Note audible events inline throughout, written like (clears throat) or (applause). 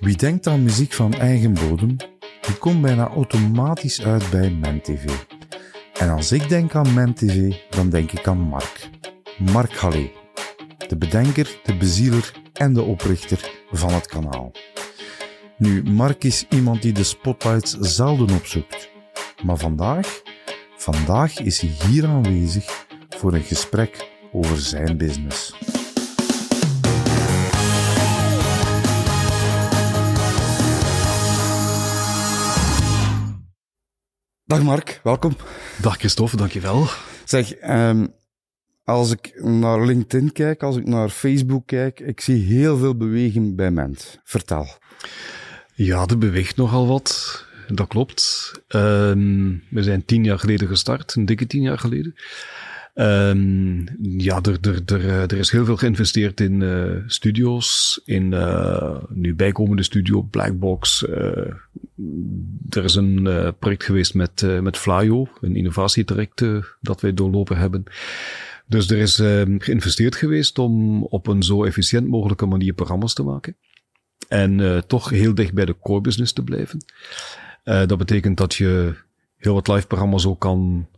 Wie denkt aan muziek van eigen bodem, die komt bijna automatisch uit bij MenTV. En als ik denk aan MenTV, dan denk ik aan Mark. Mark Hallé. De bedenker, de bezieler en de oprichter van het kanaal. Nu, Mark is iemand die de spotlights zelden opzoekt. Maar vandaag, vandaag is hij hier aanwezig voor een gesprek over zijn business. Dag Mark, welkom. Dag Christophe, dankjewel. Zeg, um, als ik naar LinkedIn kijk, als ik naar Facebook kijk, ik zie heel veel beweging bij Ment. Vertel. Ja, er beweegt nogal wat. Dat klopt. Um, we zijn tien jaar geleden gestart, een dikke tien jaar geleden. Um, ja, er, er, er, er is heel veel geïnvesteerd in uh, studio's, in uh, nu bijkomende studio, Blackbox. Uh, er is een project geweest met, met Flyo, een innovatietraject dat wij doorlopen hebben. Dus er is ehm, geïnvesteerd geweest om op een zo efficiënt mogelijke manier programma's te maken. En toch heel dicht bij de core business te blijven. dat betekent dat je heel wat live programma's ook kan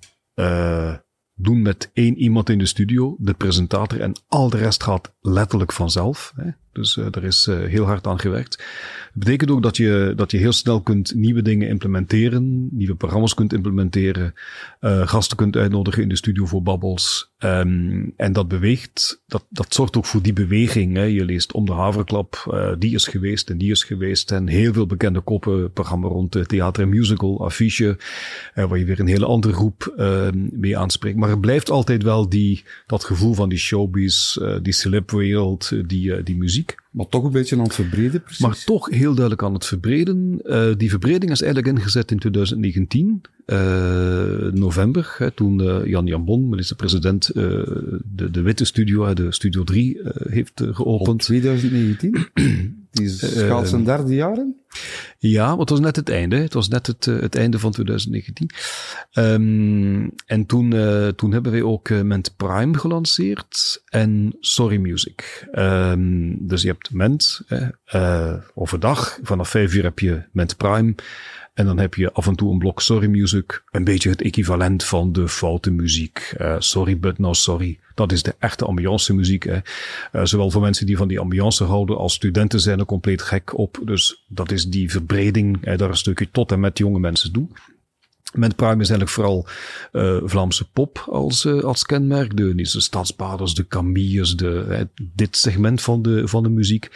doen met één iemand in de studio, de presentator, en al de rest gaat letterlijk vanzelf. Dus uh, er is uh, heel hard aan gewerkt. Dat betekent ook dat je, dat je heel snel kunt nieuwe dingen implementeren, nieuwe programma's kunt implementeren, uh, gasten kunt uitnodigen in de studio voor babbels. Um, en dat beweegt, dat, dat zorgt ook voor die beweging. Hè. Je leest om de haverklap, die is geweest en die is geweest. En heel veel bekende koppen, programma rond theater en musical, affiche, waar je weer een hele andere groep ehm, mee aanspreekt. Maar er blijft altijd wel die, dat gevoel van die showbiz, die celebwereld, die, die muziek. Maar toch een beetje aan het verbreden, precies. Maar toch heel duidelijk aan het verbreden. Uh, die verbreding is eigenlijk ingezet in 2019, uh, eh, november, hè, toen uh, Jan Jambon, minister-president, de, de Witte Studio, de Studio 3, heeft geopend. Op 2019? (clears throat) Die schaalt zijn derde jaar in? Ja, maar het was net het einde. Het was net het, het einde van 2019. Um, en toen, uh, toen hebben wij ook Ment Prime gelanceerd en Sorry Music. Um, dus je hebt Ment, uh, overdag, vanaf vijf uur heb je Ment Prime. En dan heb je af en toe een blok Sorry Music, een beetje het equivalent van de foute muziek. Uh, sorry, but no sorry. Dat is de echte ambiance muziek. Hè. Uh, zowel voor mensen die van die ambiance houden als studenten zijn er compleet gek op. Dus dat is die verbreding, hè, daar een stukje tot en met jonge mensen doen. Met Prime is eigenlijk vooral uh, Vlaamse pop als, uh, als kenmerk. De, de de Camilles, de, dit segment van de, van de muziek.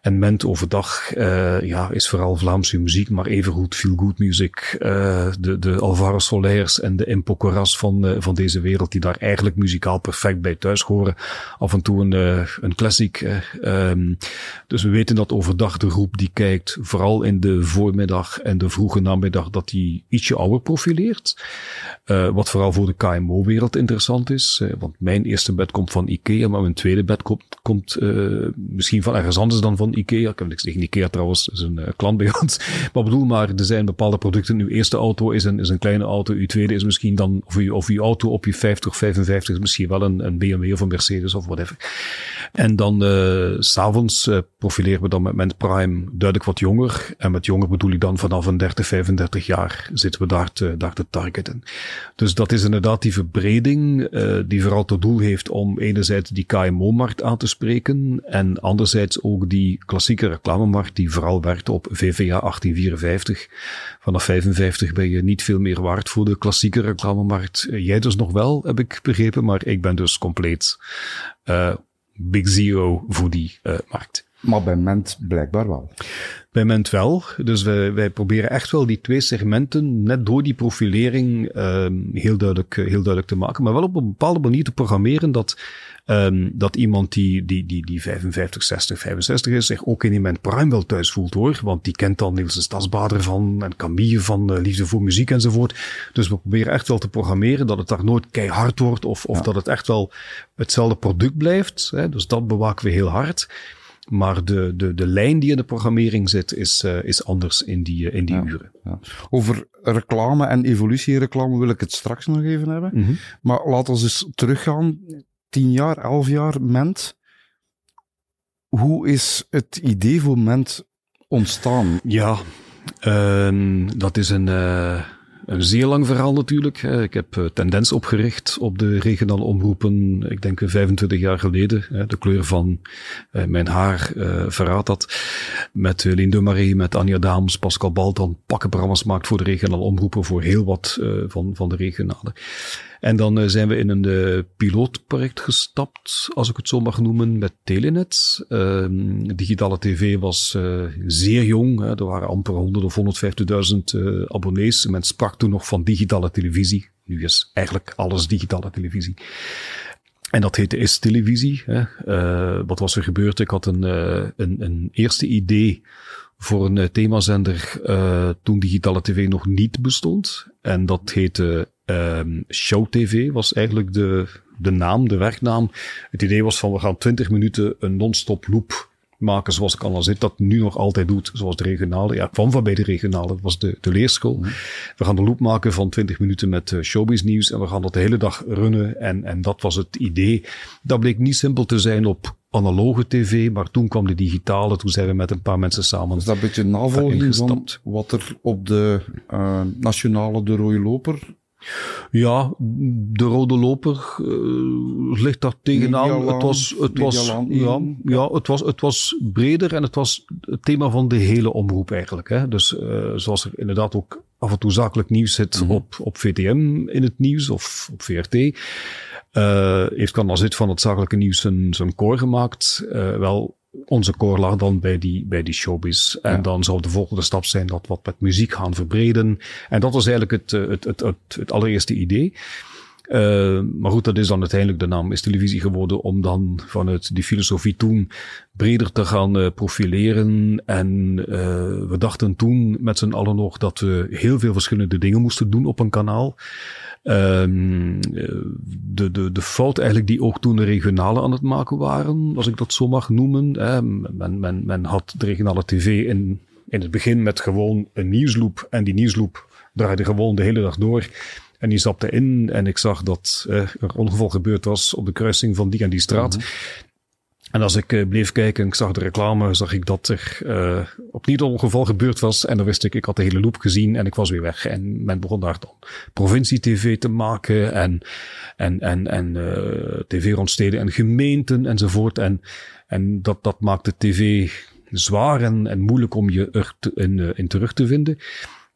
En Ment overdag ja, is vooral Vlaamse muziek, maar evengoed feel good muziek. de, de Alvaro Solairs en de Impocoras van, van deze wereld, die daar eigenlijk muzikaal perfect bij thuis horen. Af en toe een, een classic. Um, dus we weten dat overdag de groep die kijkt, vooral in de voormiddag en de vroege namiddag, dat die ietsje ouder profileert. Uh, wat vooral voor de KMO-wereld interessant is. Uh, want mijn eerste bed komt van IKEA, maar mijn tweede bed komt, uh, misschien van ergens anders dan van IKEA. Ik heb niks tegen IKEA trouwens, is een klant bij (laughs) ons. Maar bedoel maar, er zijn bepaalde producten. Uw eerste auto is een, is een kleine auto. Uw tweede is misschien dan, of uw, of uw auto op je 50, 55 is misschien wel een, een BMW of een Mercedes of whatever. En dan uh, s'avonds uh, profileren we dan met Ment Prime duidelijk wat jonger. En met jonger bedoel ik dan vanaf een 30, 35 jaar zitten we daar te daar te targeten. Dus dat is inderdaad die verbreding uh, die vooral tot doel heeft om enerzijds die KMO-markt aan te spreken en anderzijds ook die klassieke reclamemarkt die vooral werkt op VVA 1854. Vanaf 55 ben je niet veel meer waard voor de klassieke reclamemarkt. Jij dus nog wel, heb ik begrepen, maar ik ben dus compleet big zero voor die markt. Maar bij Ment blijkbaar wel. Bij Ment wel. Dus wij, wij proberen echt wel die twee segmenten, net door die profilering, um, heel, duidelijk, heel duidelijk te maken. Maar wel op een bepaalde manier te programmeren dat, um, dat iemand die, die, die, die 55, 60, 65 is, zich ook in die Ment Prime wel thuis voelt hoor. Want die kent dan Niels de Stadsbader van en Camille van uh, Liefde voor Muziek enzovoort. Dus we proberen echt wel te programmeren dat het daar nooit keihard wordt of, of ja. dat het echt wel hetzelfde product blijft. Hè. Dus dat bewaken we heel hard. Maar de, de, de lijn die in de programmering zit, is, uh, is anders in die, uh, in die ja, uren. Ja. Over reclame en evolutiereclame wil ik het straks nog even hebben. Mhm. Mm -hmm. Maar laten we eens teruggaan. Tien jaar, elf jaar Ment. Hoe is het idee voor Ment ontstaan? Ja, uh, dat is een, uh, een zeer lang verhaal natuurlijk. Ik heb uh, Tendens opgericht op de regionale omroepen, ik denk 25 jaar geleden. De kleur van uh, mijn haar verraadt dat. Met Linde Marie, met Anja Daams, Pascal Baltan, pakkenprogramma's maakt voor de regionale omroepen, voor heel wat van, van de regionale. En dan uh, zijn we in een uh, pilootproject gestapt, als ik het zo mag noemen, met Telenet. Uh, digitale tv was uh, zeer jong. Hè. Er waren amper 100 of 150.000 abonnees. Men sprak toen nog van digitale televisie. Nu is eigenlijk alles digitale televisie. En dat heette Is-televisie. wat was er gebeurd? Ik had een, een, een eerste idee voor een themazender toen digitale tv nog niet bestond. En dat heette Um, Show TV was eigenlijk de, de naam, de werknaam. Het idee was van we gaan 20 minuten een non-stop loop maken zoals ik al zit, dat nu nog altijd doet, zoals de regionale. Ja, ik kwam van bij de regionale, dat was de, de leerschool. Mhm. We gaan de loop maken van 20 minuten met uh, showbiz nieuws en we gaan dat de hele dag runnen. En, en dat was het idee. Dat bleek niet simpel te zijn op analoge tv, maar toen kwam de digitale, toen zijn we met een paar mensen samen. Is dat een beetje navolging van wat er op de uh, nationale De Rode Loper ja, de rode loper uh, ligt daar tegenaan. het was, het was, ja, ja, het was, het was breder en het was het thema van de hele omroep eigenlijk. Hè. Dus uh, zoals er inderdaad ook af en toe zakelijk nieuws zit mm -hmm. op, op VTM in het nieuws of op VRT. Uh, heeft Canal Zit van het zakelijke nieuws zijn, zijn core gemaakt. wel, onze core lag dan bij die, bij die showbiz. En dan zou de volgende stap zijn dat wat met muziek gaan verbreden. En dat was eigenlijk het, eh, het, het, het, het allereerste idee. Uh, maar goed, dat is dan uiteindelijk de naam is televisie geworden om dan vanuit die filosofie toen breder te gaan uh, profileren. En uh, we dachten toen met z'n allen nog dat we heel veel verschillende dingen moesten doen op een kanaal. Um, de, de, de fout eigenlijk die ook toen de regionale aan het maken waren, als ik dat zo mag noemen. Hè, men, men, men had de regionale tv in, in het begin met gewoon een nieuwsloop. En die nieuwsloop draaide gewoon de hele dag door. En die zapte in en ik zag dat eh, er ongeval gebeurd was op de kruising van die en die straat. Mhm. En als ik uh, bleef kijken en ik zag de reclame, zag ik dat er uh, opnieuw een ongeval gebeurd was. En dan wist ik, ik had de hele loop gezien en ik was weer weg. En men begon daar dan provincie-tv te maken en, en, en, en uh, tv rond steden en gemeenten enzovoort. En, en dat, dat maakte tv zwaar en, en moeilijk om je er in, in terug te vinden.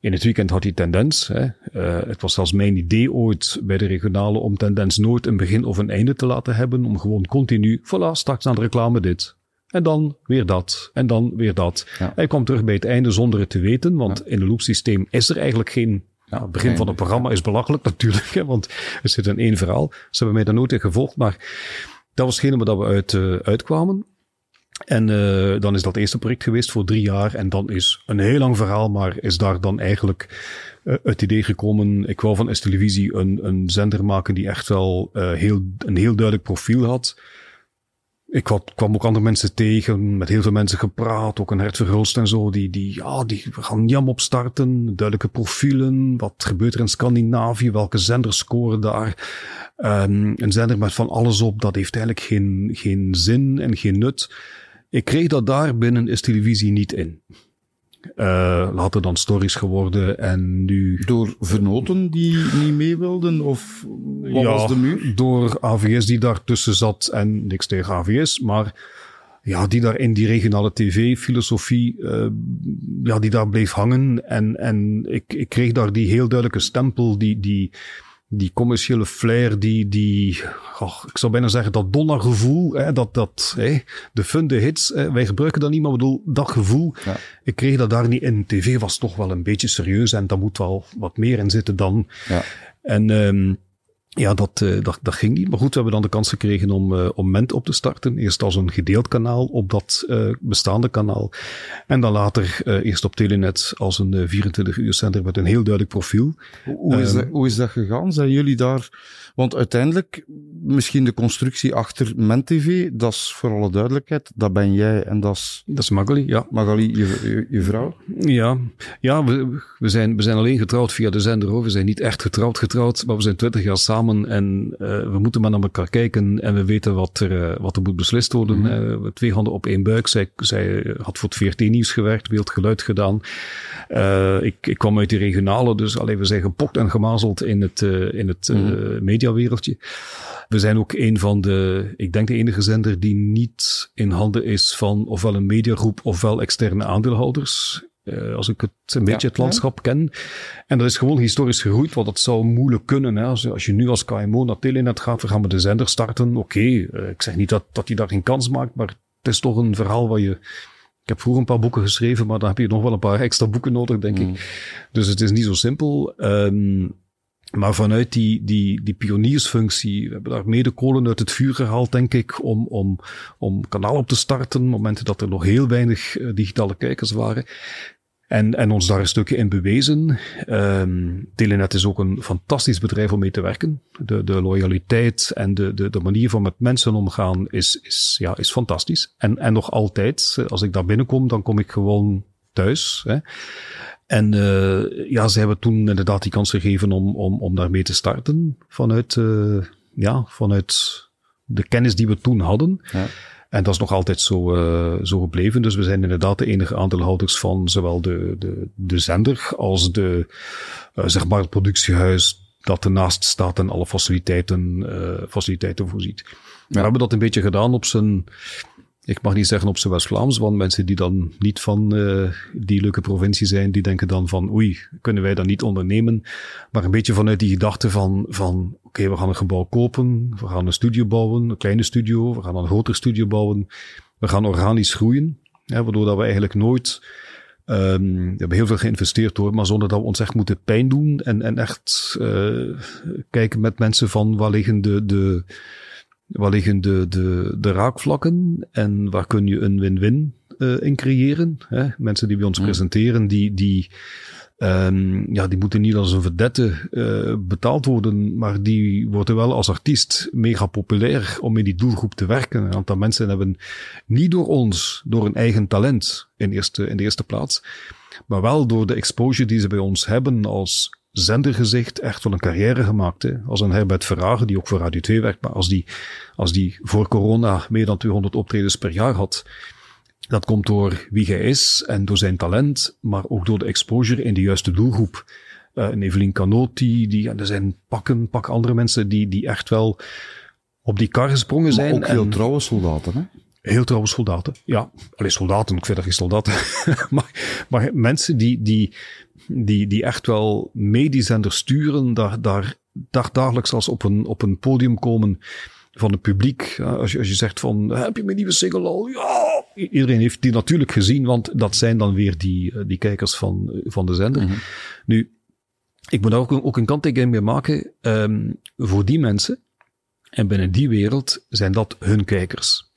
In het weekend had hij tendens. Hè. Uh, het was zelfs mijn idee ooit bij de regionale om tendens nooit een begin of een einde te laten hebben. Om gewoon continu, voilà, straks aan de reclame dit. En dan weer dat. En dan weer dat. Ja. Hij kwam terug bij het einde zonder het te weten. Want ja. in een loopsysteem is er eigenlijk geen... Ja, het begin van het programma is belachelijk natuurlijk. Hè, want er zit in één verhaal. Ze hebben mij daar nooit in gevolgd. Maar dat was hetgene waar we uit, uh, uitkwamen. En uh, dan is dat eerste project geweest voor drie jaar. En dan is een heel lang verhaal, maar is daar dan eigenlijk uh, het idee gekomen. Ik wou van S-Televisie een, een zender maken die echt wel uh, heel, een heel duidelijk profiel had. Ik had, kwam ook andere mensen tegen, met heel veel mensen gepraat, ook een Hert Verhulst en zo, die, die, ja, die gaan Jam opstarten, duidelijke profielen, wat gebeurt er in Scandinavië, welke zenders scoren daar. Um, een zender met van alles op, dat heeft eigenlijk geen, geen zin en geen nut. Ik kreeg dat daar binnen is televisie niet in. Uh, later dan stories geworden en nu... Door vernoten die niet mee wilden? Of wat ja, was de muur? door AVS die daartussen zat en niks tegen AVS, maar ja, die daar in die regionale tv-filosofie, uh, ja, die daar bleef hangen. En, en ik, ik kreeg daar die heel duidelijke stempel, die, die, die commerciële flair, die, die oh, ik zou bijna zeggen, dat donnergevoel, hè, dat, dat, hè, de fun, de hits, hè, wij gebruiken dat niet, maar bedoel, dat gevoel, ja. ik kreeg dat daar niet in. TV was toch wel een beetje serieus en daar moet wel wat meer in zitten dan. Ja. En um, ja, dat, uh, dat, dat ging niet. Maar goed, we hebben dan de kans gekregen om, uh, om Ment op te starten. Eerst als een gedeeld kanaal op dat uh, bestaande kanaal. En dan later eerst op Telenet als een 24 uur zender met een heel duidelijk profiel. Hoe, is, dat, hoe is dat gegaan? Zijn jullie daar want uiteindelijk, misschien de constructie achter MenTV, dat is voor alle duidelijkheid, dat ben jij en dat is... Dat is Magali, ja. Magali, je, je, je vrouw? Ja, ja we, we, zijn, we zijn alleen getrouwd via de zender. Hoor. We zijn niet echt getrouwd getrouwd, maar we zijn twintig jaar samen samen en uh, we moeten maar naar elkaar kijken en we weten wat er, uh, wat er moet beslist worden. Mm -hmm. twee handen op één buik. Zij, zij had voor het VRT-nieuws gewerkt, beeldgeluid gedaan. ik, ik kwam uit die regionale, dus alleen we zijn gepokt en gemazeld in het, in het mm -hmm. mediawereldje. We zijn ook een van de, ik denk de enige zender die niet in handen is van ofwel een mediagroep ofwel externe aandeelhouders. Uh, als ik het een beetje ja, het landschap ja. ken. En dat is gewoon historisch gegroeid, want dat zou moeilijk kunnen. Hè. Als, als je nu als KMO naar Telenet gaat, we gaan met de zender starten. Oké, okay, uh, ik zeg niet dat, dat je daar geen kans maakt, maar het is toch een verhaal waar je... Ik heb vroeger een paar boeken geschreven, maar dan heb je nog wel een paar extra boeken nodig, denk mm. ik. Dus het is niet zo simpel. Um, maar vanuit die, die, die pioniersfunctie, we hebben daar mede kolen uit het vuur gehaald, denk ik, om, om, om kanaal op te starten, momenten dat er nog heel weinig uh, digitale kijkers waren. En, en ons daar een stukje in bewezen. Um, Telenet is ook een fantastisch bedrijf om mee te werken. De, de loyaliteit en de, de, de manier van met mensen omgaan is, is, ja, is fantastisch. En, en nog altijd, als ik daar binnenkom, dan kom ik gewoon thuis. Hè. En uh, ja, ze hebben toen inderdaad die kans gegeven om, om, om daarmee te starten. Vanuit, uh, ja, vanuit de kennis die we toen hadden. Ja. En dat is nog altijd zo, uh, zo gebleven. Dus we zijn inderdaad de enige aandeelhouders van zowel de, de, de zender als de, zeg maar het productiehuis dat ernaast staat en alle faciliteiten, faciliteiten voorziet. Ja. We hebben dat een beetje gedaan op zijn ik mag niet zeggen op z'n West-Vlaams, want mensen die dan niet van uh, die leuke provincie zijn, die denken dan van oei, kunnen wij dat niet ondernemen? Maar een beetje vanuit die gedachte van, van oké, we gaan een gebouw kopen, we gaan een studio bouwen, een kleine studio, we gaan een groter studio bouwen, we gaan organisch groeien, hè, waardoor dat we eigenlijk nooit Um, we hebben heel veel geïnvesteerd hoor, maar zonder dat we ons echt moeten pijn doen en, en echt uh, kijken met mensen van waar liggen de, de, Waar liggen de, de, de raakvlakken en waar kun je een win-win uh, in creëren? Hè? Mensen die bij ons mm. presenteren, die, die, um, ja, die moeten niet als een verdette uh, betaald worden, maar die worden wel als artiest mega populair om in die doelgroep te werken. Een aantal mensen hebben niet door ons, door een eigen talent in, eerste, in de eerste plaats, maar wel door de exposure die ze bij ons hebben als zendergezicht echt wel een carrière gemaakt. Hè. Als een Herbert Verhagen, die ook voor Radio 2 werkt, maar als die, als die voor corona meer dan 200 optredens per jaar had, dat komt door wie hij is en door zijn talent, maar ook door de exposure in de juiste doelgroep. Uh, Evelien Canotti, die, er zijn pakken, pak andere mensen die, die echt wel op die kar gesprongen zijn. Maar ook veel en, trouwe soldaten, hè? Heel trouwe soldaten, ja. Alleen soldaten, ik vind dat geen soldaten. (laughs) maar, maar mensen die, die die, die echt wel mediezender sturen, daar, daar, daar dagelijks als op een, op een podium komen van het publiek. Als je, als je zegt van, heb je mijn nieuwe single al? Ja! Iedereen heeft die natuurlijk gezien, want dat zijn dan weer die, eh, die kijkers van, van de zender. Mm -hmm. Nu, ik moet daar ook, ook een kanttekening mee maken. Um, voor die mensen, en binnen die wereld, zijn dat hun kijkers.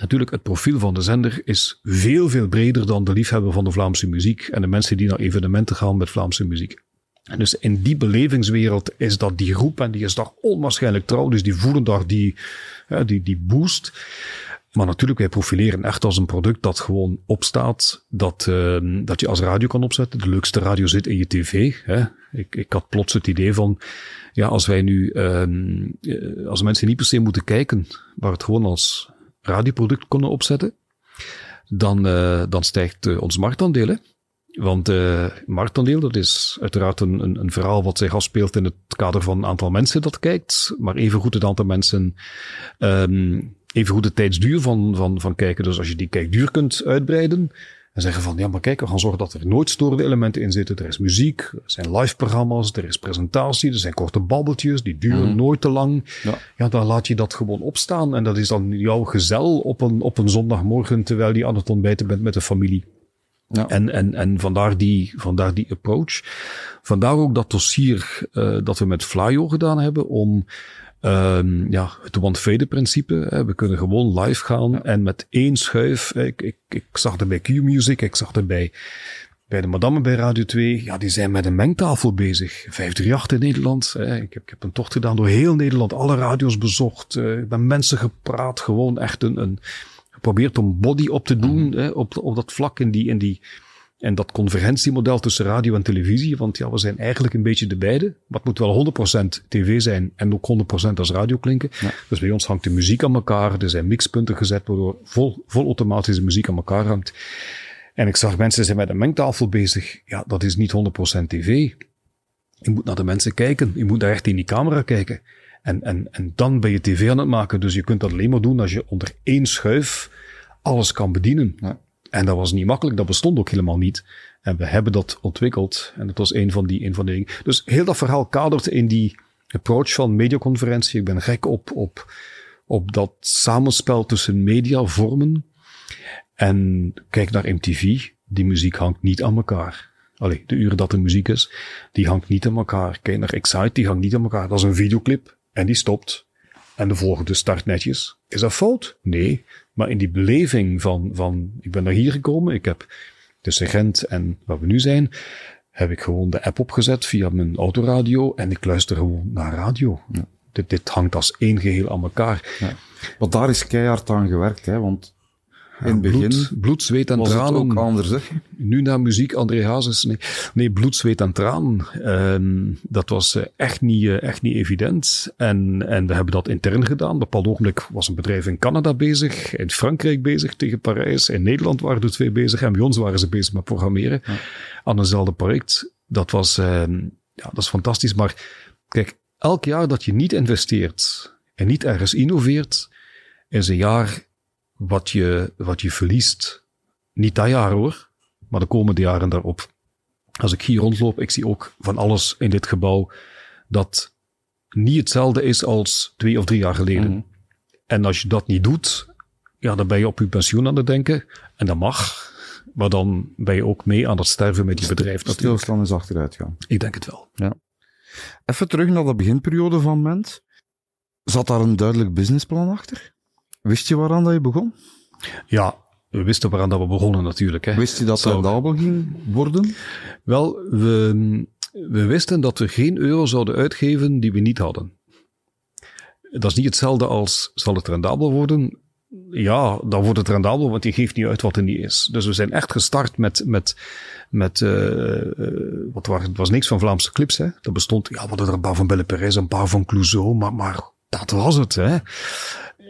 Natuurlijk, het profiel van de zender is veel, veel breder dan de liefhebber van de Vlaamse muziek en de mensen die naar evenementen gaan met Vlaamse muziek. En dus in die belevingswereld is dat die groep en die is daar onwaarschijnlijk trouw, dus die voelen daar die, die, die boost. Maar natuurlijk, wij profileren echt als een product dat gewoon opstaat, dat, uh, dat je als radio kan opzetten. De leukste radio zit in je tv. Hè. Ik, ik had plots het idee van, ja, als wij nu, uh, als mensen niet per se moeten kijken, maar het gewoon als radioproduct kunnen opzetten, dan, uh, dan stijgt uh, ons marktaandeel. Want uh, marktaandeel, dat is uiteraard een, een, een, verhaal wat zich afspeelt in het kader van een aantal mensen dat kijkt, maar evengoed het aantal mensen, um, evengoed de tijdsduur van, van, van kijken. Dus als je die kijkduur kunt uitbreiden, en zeggen van, ja, maar kijk, we gaan zorgen dat er nooit storende elementen in zitten. Er is muziek, er zijn live programma's, er is presentatie, er zijn korte babbeltjes, die duren mm. nooit te lang. Ja. ja, dan laat je dat gewoon opstaan. En dat is dan jouw gezel op een, op een zondagmorgen, terwijl je aan het ontbijten bent met de familie. Ja. En, en, en vandaar, die, vandaar die approach. Vandaar ook dat dossier uh, dat we met Flyo gedaan hebben om Um, ja, het one-fade-principe. We kunnen gewoon live gaan ja. en met één schuif. Ik, ik, ik zag er bij Q-Music, ik zag er bij, bij de Madame bij Radio 2. Ja, die zijn met een mengtafel bezig. 538 in Nederland. Ik heb, ik heb een tocht gedaan door heel Nederland, alle radio's bezocht. Uh, ik ben mensen gepraat, gewoon echt een, een geprobeerd om body op te doen. Mm. Hè, op, op dat vlak in die, in die En dat convergentiemodel tussen radio en televisie, want ja, we zijn eigenlijk een beetje de beide. Wat moet wel 100% tv zijn en ook 100% als radio klinken. Dus bij ons hangt de muziek aan elkaar. Er zijn mixpunten gezet waardoor vol, vol automatische muziek aan elkaar hangt. En ik zag mensen zijn met een mengtafel bezig. Ja, dat is niet 100% tv. Je moet naar de mensen kijken. Je moet daar echt in die camera kijken. En, en, en dan ben je tv aan het maken. Dus je kunt dat alleen maar doen als je onder één schuif alles kan bedienen. Ja. En dat was niet makkelijk, dat bestond ook helemaal niet. En we hebben dat ontwikkeld. En dat was een van die, een van die dingen. Dus heel dat verhaal kadert in die approach van mediaconferentie. Ik ben gek op, op, op dat samenspel tussen mediavormen. En kijk naar MTV. Die muziek hangt niet aan elkaar. Allee, de uren dat er muziek is, die hangt niet aan elkaar. Kijk naar Excite, die hangt niet aan elkaar. Dat is een videoclip en die stopt. En de volgende start netjes. Is dat fout? Nee. Maar in die beleving van, van ik ben naar hier gekomen, ik heb tussen Gent en waar we nu zijn, heb ik gewoon de app opgezet via mijn autoradio en ik luister gewoon naar radio. Ja. Dit, dit hangt als één geheel aan elkaar. Ja. Want daar is keihard aan gewerkt, hè? want in het begin bloed, bloed, zweet en tranen. ook anders, hè? Nu naar muziek, André Hazes. Nee, nee bloed, zweet en tranen. Um, dat was uh, echt, niet, uh, echt niet evident. En, en we hebben dat intern gedaan. Op een bepaald ogenblik was een bedrijf in Canada bezig, in Frankrijk bezig tegen Parijs. In Nederland waren er twee bezig en bij ons waren ze bezig met programmeren. Ja. Aan eenzelfde project. Dat was, uh, ja, dat is fantastisch. Maar kijk, elk jaar dat je niet investeert en niet ergens innoveert, is een jaar wat je, wat je verliest. Niet dat jaar hoor, maar de komende jaren daarop. Als ik hier rondloop, ik zie ook van alles in dit gebouw dat niet hetzelfde is als twee of drie jaar geleden. Mm -hmm. En als je dat niet doet, ja, dan ben je op je pensioen aan het denken. En dat mag. Maar dan ben je ook mee aan het sterven met je bedrijf. Stilstaan is achteruit gaan. Ik denk het wel. Ja. Even terug naar de beginperiode van Ment. Zat daar een duidelijk businessplan achter? Wist je waaraan dat je begon? Ja, we wisten waaraan dat we begonnen natuurlijk. Hè. Wist je dat het rendabel ging worden? Wel, we, we wisten dat we geen euro zouden uitgeven die we niet hadden. Dat is niet hetzelfde als zal het rendabel worden. Ja, dan wordt het rendabel, want je geeft niet uit wat er niet is. Dus we zijn echt gestart met, met, met uh, wat was, het was niks van Vlaamse clips. Hè. Dat bestond, ja, we hadden er een paar van Belle Perez, een paar van Clouseau, maar, maar dat was het. Hè.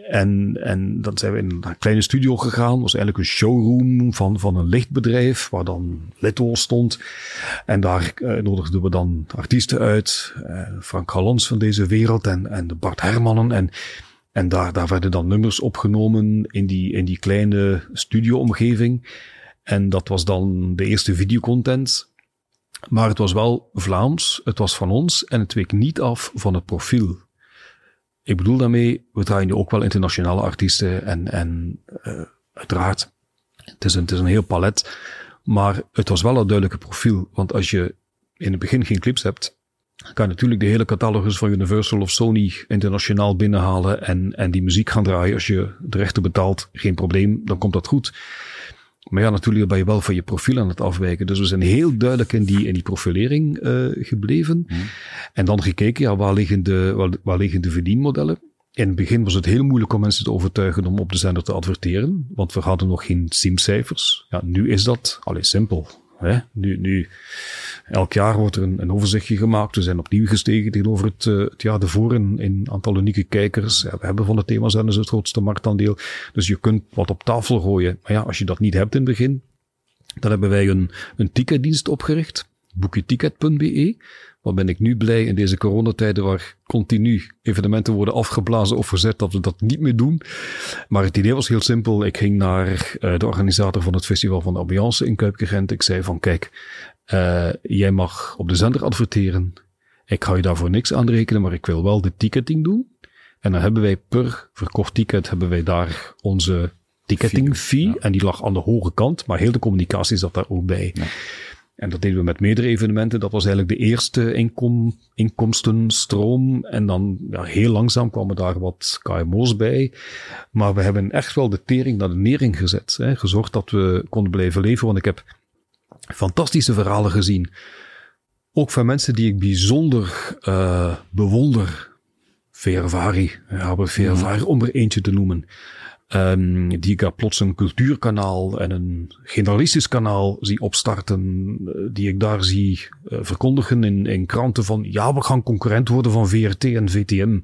En, en dan zijn we in een kleine studio gegaan. Dat was eigenlijk een showroom van, van een lichtbedrijf, waar dan Little stond. En daar uh, nodigden we dan artiesten uit. Uh, Frank Galons van deze wereld en, en de Bart Hermannen. En, en daar, daar werden dan nummers opgenomen in die, in die kleine studio-omgeving. En dat was dan de eerste videocontent. Maar het was wel Vlaams, het was van ons en het week niet af van het profiel ik bedoel daarmee, we draaien nu ook wel internationale artiesten en, en uh, uiteraard, het is, een, het is een heel palet. Maar het was wel een duidelijke profiel. Want als je in het begin geen clips hebt, kan je natuurlijk de hele catalogus van Universal of Sony internationaal binnenhalen en, en die muziek gaan draaien. Als je de rechten betaalt, geen probleem, dan komt dat goed. Maar ja, natuurlijk ben je wel van je profiel aan het afwijken. Dus we zijn heel duidelijk in die, in die profilering uh, gebleven. Mm. En dan gekeken, ja, waar liggen, de, waar, waar liggen de verdienmodellen? In het begin was het heel moeilijk om mensen te overtuigen om op de zender te adverteren, want we hadden nog geen SIM-cijfers. Ja, nu is dat, alleen simpel. Nu, nu, elk jaar wordt er een, een, overzichtje gemaakt. We zijn opnieuw gestegen tegenover het, uh, het jaar ervoor in, in aantal unieke kijkers. Ja, we hebben van de themazenders het grootste marktaandeel. Dus je kunt wat op tafel gooien. Maar ja, als je dat niet hebt in het begin, dan hebben wij een, een ticketdienst opgericht. boekjeticket.be wat ben ik nu blij in deze coronatijden waar continu evenementen worden afgeblazen of verzet dat we dat niet meer doen. Maar het idee was heel simpel. Ik ging naar uh, de organisator van het Festival van de Ambiance in Kuipke-Gent. Ik zei van kijk, uh, jij mag op de zender adverteren. Ik ga je daarvoor niks aanrekenen, maar ik wil wel de ticketing doen. En dan hebben wij per verkocht ticket hebben wij daar onze ticketing fee. Ja. En die lag aan de hoge kant, maar heel de communicatie zat daar ook bij. Ja. En dat deden we met meerdere evenementen. Dat was eigenlijk de eerste inkom, inkomstenstroom. En dan ja, heel langzaam kwamen daar wat KMO's bij. Maar we hebben echt wel de tering naar de nering gezet. Hè. Gezorgd dat we konden blijven leven. Want ik heb fantastische verhalen gezien. Ook van mensen die ik bijzonder uh, bewonder. Vervari, Robert Vervari, mm. om er eentje te noemen. Um, die ik daar plots een cultuurkanaal en een generalistisch kanaal zie opstarten, eh, die ik daar zie uh, verkondigen in, in kranten van ja, we gaan concurrent worden van VRT en VTM.